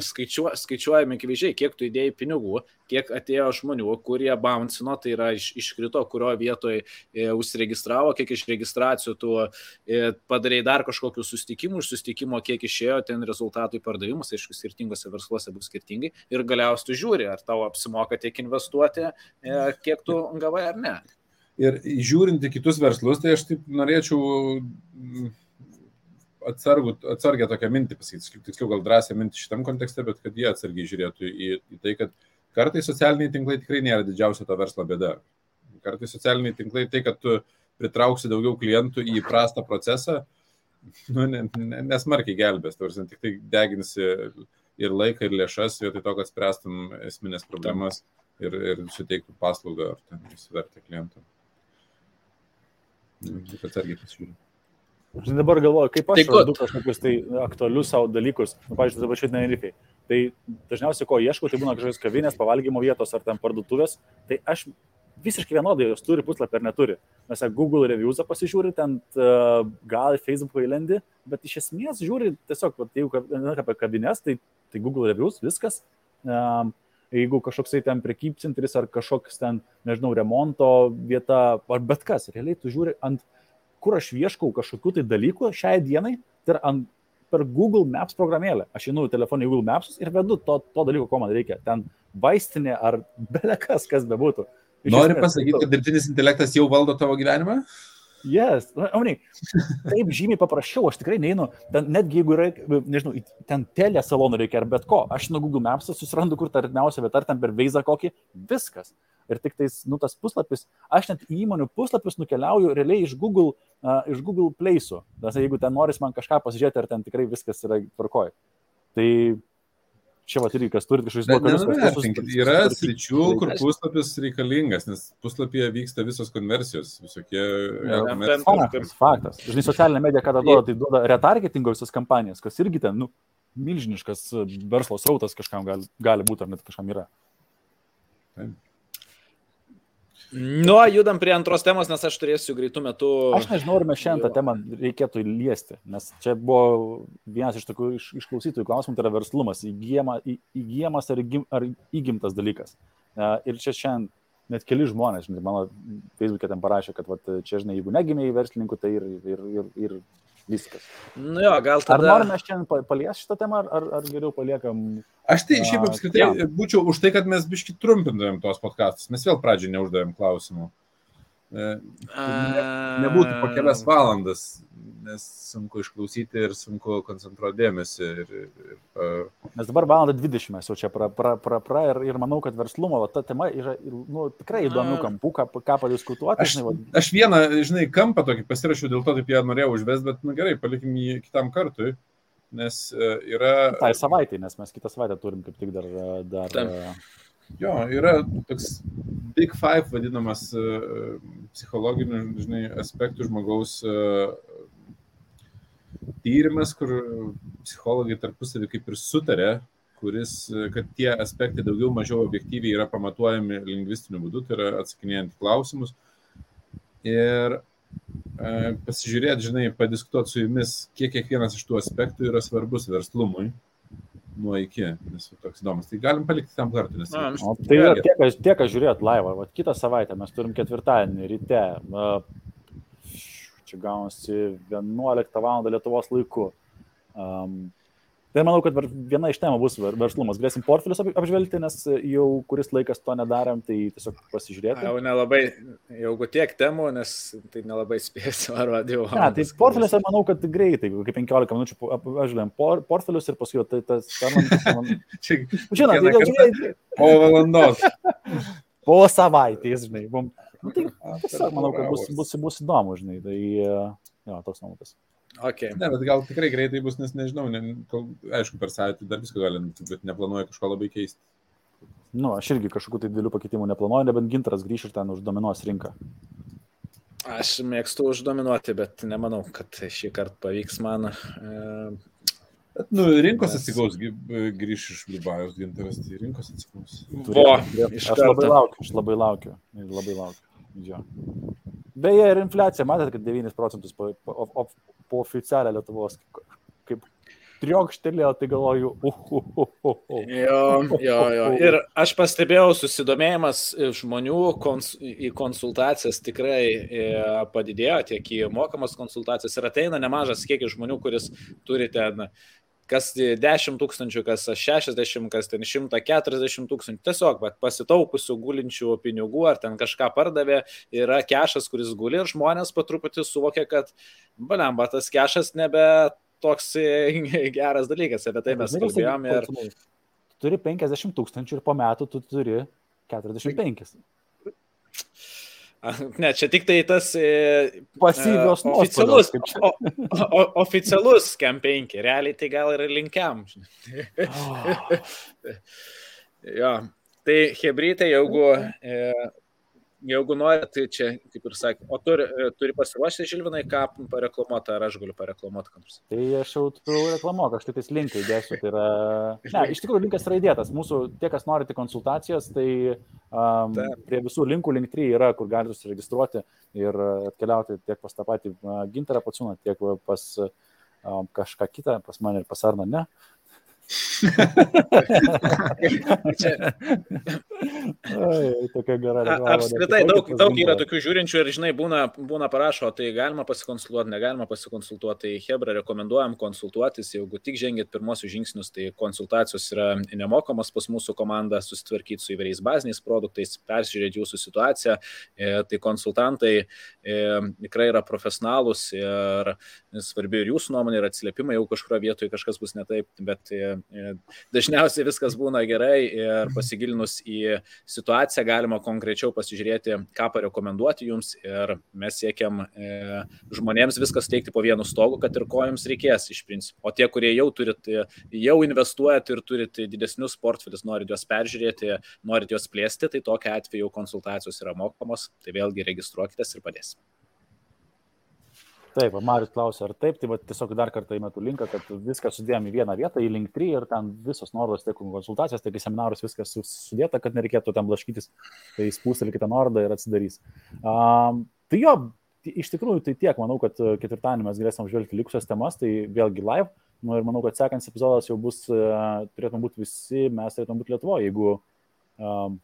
skaičiuo, skaičiuojami akivaizdžiai, kiek tu įdėjai pinigų, kiek atėjo žmonių, kurie bouncino, tai yra iš, iškrito, kurioje vietoje e, užsiregistravo, kiek iš registracijų tu e, padarai dar kažkokių sustikimų, iš sustikimo kiek išėjo, ten rezultatų į pardavimus, aišku, skirtingose versluose bus skirtingai ir galiausiai tu žiūri, ar tau apsimoka tiek investuoti, e, kiek tu gavai ar ne. Ir žiūrint į kitus verslus, tai aš taip norėčiau atsargų, atsargę tokią mintį pasakyti, tiksliau gal drąsią mintį šitam kontekste, bet kad jie atsargiai žiūrėtų į, į tai, kad kartais socialiniai tinklai tikrai nėra didžiausia to verslo bėda. Kartais socialiniai tinklai tai, kad tu pritrauksi daugiau klientų į prastą procesą, nu, nesmarkiai gelbės, tarsi tik tai deginsi ir laiką, ir lėšas, vietoj to, kad spręstum esminės problemas ir, ir suteiktų paslaugą ar ten įsivertę klientam. Tik atsargiai pasižiūrėjau. Aš dabar galvoju, kaip aš randu kažkokius tai aktualius savo dalykus, nu, pavyzdžiui, dabar šiandien nerifiai. Tai dažniausiai ko ieškau, tai būna kažkokios kavinės, pavalgymo vietos ar ten parduotuvės. Tai aš visiškai vienodai jos turi puslapį ar neturi. Mes Google reviewsą pasižiūri, ten uh, gal Facebook'o įlendi, bet iš esmės žiūri tiesiog, vat, jeigu apie kavinės, tai, tai Google reviews, viskas. Um, jeigu kažkoksai ten prekybcentris ar kažkoks ten, nežinau, remonto vieta ar bet kas, realiai tu žiūri ant, kur aš ieškau kažkokių tai dalykų šiai dienai, tai yra ant, per Google Maps programėlę. Aš einu į telefoną į Google Maps ir vedu to, to dalyko, ko man reikia. Ten vaistinė ar belekas, kas bebūtų. Nori pasakyti, kad dirbtinis intelektas jau valdo tavo gyvenimą? Yes, Auniai, taip žymiai paprasčiau, aš tikrai neinu, ten, netgi jeigu yra, nežinau, ten telė salonų reikia ar bet ko, aš nuo Google Maps susirandu, kur ta artimiausia vieta, ar ten per veizą kokį, viskas. Ir tik tais, nu, tas puslapis, aš net į įmonių puslapius nukeliauju realiai iš Google, uh, iš Google Place'ų. Nes jeigu ten noris man kažką pasižiūrėti, ar ten tikrai viskas yra tvarkoje. Tai čia va irgi, kas turi kažkokius lokalius. Yra sričių, kur puslapis reikalingas, nes puslapyje vyksta visos konversijos, visokie... Ja, ja, faktas, faktas. Žinai, socialinė medija, ką duoda, tai duoda retargetingo visas kampanijas, kas irgi ten, nu, milžiniškas verslo srautas kažkam gali, gali būti, ar net kažkam yra. Taip. Nu, judam prie antros temos, nes aš turėsiu greitų metų. Aš nežinau, ar mes šiandien tą temą reikėtų liesti, nes čia buvo vienas iš tokių iš, išklausytojų klausimų, tai yra verslumas, įgyjama, į, įgyjamas ar, įgim, ar įgimtas dalykas. Ir čia šiandien net keli žmonės, žinai, mano Facebook'e ten parašė, kad vat, čia, žinai, jeigu negimė į verslininkų, tai ir, ir, ir, ir Viskas. Nu jo, gal tada... Ar norime šiandien paliesti šitą temą, ar, ar geriau paliekam... Aš tai šiaip apskritai ja. būčiau už tai, kad mes biški trumpintumėm tos podkastus. Mes vėl pradžiai neuždavėm klausimų. Ne, nebūtų po kelias valandas, nes sunku išklausyti ir sunku koncentruoti dėmesį. Ir, ir, ir, nes dabar valanda 20 mes jau čia pra, pra, pra, pra ir, ir manau, kad verslumo va, ta tema yra nu, tikrai įdomių kampų, ką, ką padiskutuoti. Aš, žinai, va... aš vieną, žinai, kampą tokį pasirašiau, dėl to taip ją norėjau užvesti, bet, na nu, gerai, palikim jį kitam kartui. Nes yra. Tai savaitai, nes mes kitą savaitę turim kaip tik dar. dar Tam. Jo, yra toks Big Five vadinamas uh, psichologinių, žinai, aspektų žmogaus uh, tyrimas, kur psichologai tarpusavį kaip ir sutarė, kuris, kad tie aspektai daugiau mažiau objektyviai yra pamatuojami lingvistiniu būdu, tai yra atsakinėjant klausimus. Ir e, pasižiūrėti, žinai, padiskutuoti su jumis, kiek kiekvienas iš tų aspektų yra svarbus verslumui nuo iki, nes toks įdomus. Tai galim palikti tam kartą. Nes... Na, o tai yra tie, kas, tie, kas žiūrėt laivą. Vat kitą savaitę mes turim ketvirtadienį ryte. Čia gaunasi 11 val. Lietuvos laiku. Um, Tai manau, kad viena iš temų bus verslumas. Galėsim portfelius apžvelgti, nes jau kuris laikas to nedarėm, tai tiesiog pasižiūrėti. Jau nelabai, jau tiek temų, nes tai nelabai spėsiu, ar vadėjau. Ne, tai portfeliuose manau, kad greitai, kaip 15 minučių apžvelgiam portfelius ir paskui tai tas... Žinot, tai jau žinai. Po valandos. Po savaitės, žinai. Bum, nu, tai tiesiog manau, kad bus, bus, bus įdomu, žinai. Tai, jo, toks nuomonės. Okay. Ne, bet gal tikrai greitai bus, nes nežinau, ne, kol, aišku, per savaitę dar viską gali, bet neplanuoju kažko labai keisti. Nu, aš irgi kažkokių tai didelių pakeitimų neplanuoju, nebent gintaras grįš ir ten uždominuos rinką. Aš mėgstu uždominuoti, bet nemanau, kad šį kartą pavyks man. E... Bet, nu, rinkos nes... atsigaus, grįž iš Dubajos gintaras, tai rinkos atsigaus. Vo, aš labai laukiu, aš labai laukiu, labai laukiu. Jo. Beje, ir infliacija, matėte, kad 9 procentus po, oficialią Lietuvos, kaip triokštelėjo, tai galvoju, uh, uh, uh, uh, uh. Jo, jo, jo. Ir aš pastebėjau susidomėjimas žmonių kons, į konsultacijas tikrai e, padidėjo, tiek į mokamas konsultacijas ir ateina nemažas kiekis žmonių, kuris turi ten kas 10 tūkstančių, kas 60, kas ten 140 tūkstančių. Tiesiog, bet pasitaupusių gulinčių pinigų ar ten kažką pardavė, yra kešas, kuris guli ir žmonės po truputį suvokia, kad, balemba, tas kešas nebe toks geras dalykas, apie tai mes kalbėjom. Ir... Turi 50 tūkstančių ir po metų tu turi 45. Ne, čia tik tai tas e, pasyvios e, oficialus, o, o, oficialus Camp 5, realiai tai gal ir linkiam. Oh. jo, tai hebrytai, jeigu e, jeigu nori, tai čia, kaip ir sakė, o turi, turi pasiruošti Žilvinai, ką pareklamuoti, ar aš galiu pareklamuoti ką nors? Tai aš jau turiu reklamuoti, aš tik tais linkai įdėsiu. Tai yra... Ne, iš tikrųjų linkas yra įdėtas. Mūsų, tie, kas norite konsultacijos, tai um, Taip. prie visų linkų link 3 yra, kur galite užsiregistruoti ir atkeliauti tiek pas tą patį Ginterą Paciūną, tiek pas um, kažką kitą, pas mane ir pas Arną, ne. Ai, tokia gera. Apskritai, daug, daug yra tokių žiūrinčių ir, žinai, būna, būna parašo, tai galima pasikonsultuoti, negalima pasikonsultuoti. Tai Hebra rekomenduojam konsultuotis, jeigu tik žengėt pirmosius žingsnius, tai konsultacijos yra nemokamos pas mūsų komandą, susitvarkyti su įvairiais baziniais produktais, peržiūrėti jūsų situaciją. E, tai konsultantai e, tikrai yra profesionalūs ir svarbi ir jūsų nuomonė, ir atsiliepimai, jau kažkurio vietoje kažkas bus ne taip, bet e, e, dažniausiai viskas būna gerai ir pasigilinus į situaciją galima konkrečiau pasižiūrėti, ką parekomenduoti jums ir mes siekiam e, žmonėms viskas teikti po vienu stogu, kad ir ko jums reikės iš principo. O tie, kurie jau turit, jau investuojat ir turit didesnius portfelius, norit juos peržiūrėti, norit juos plėsti, tai tokia atveju konsultacijos yra mokamos, tai vėlgi registruokitės ir padėsim. Taip, Marius klausė, ar taip, tai va, tiesiog dar kartą įmetu linką, kad viską sudėjom į vieną vietą, į link 3 ir ten visos nuorodos, tiek konsultacijos, tiek seminarus viskas sudėta, kad nereikėtų ten blaškytis, tai spūstelkite nuorodą ir atsidarys. Um, tai jo, iš tikrųjų tai tiek, manau, kad ketvirtadienį mes galėsim apžvelgti likusias temas, tai vėlgi live, nu, ir manau, kad sekantis epizodas jau bus, uh, turėtume būti visi, mes turėtume būti Lietuvoje, jeigu um,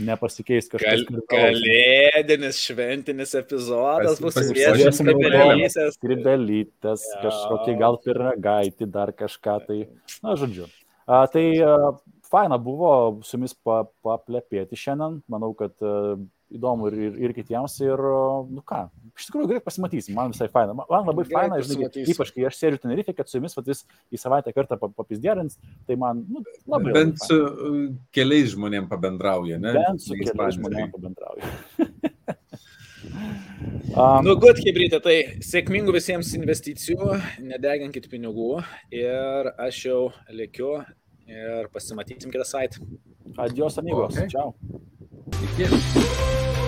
nepasikeis kažkas. Gal, kalėdinis šventinis epizodas bus viešas kribelytės. Kribelytės, ja. kažkokį gal piragaitį, dar kažką tai. Na, žodžiu. A, tai a, faina buvo su jumis pa, paplepėti šiandien. Manau, kad a, įdomu ir, ir, ir kitiems. Ir, nu ką, iš tikrųjų greit pasimatysim, man visai faina. Man, labai faina, žinai, ypač kai aš sėdžiu Tenerife, kad su jumis vis į savaitę kartą papizdėrins, tai man nu, labai. Bent su uh, keliais žmonėmis pabendrauja, ne? Bent su keliais žmonėmis pabendrauja. Um, nu, gut, hybridė, tai sėkmingų visiems investicijų, nedeginkit pinigų ir aš jau lėkiu ir pasimatysim kitą savaitę. Adios, amigos. Okay. Ciao. Thank you.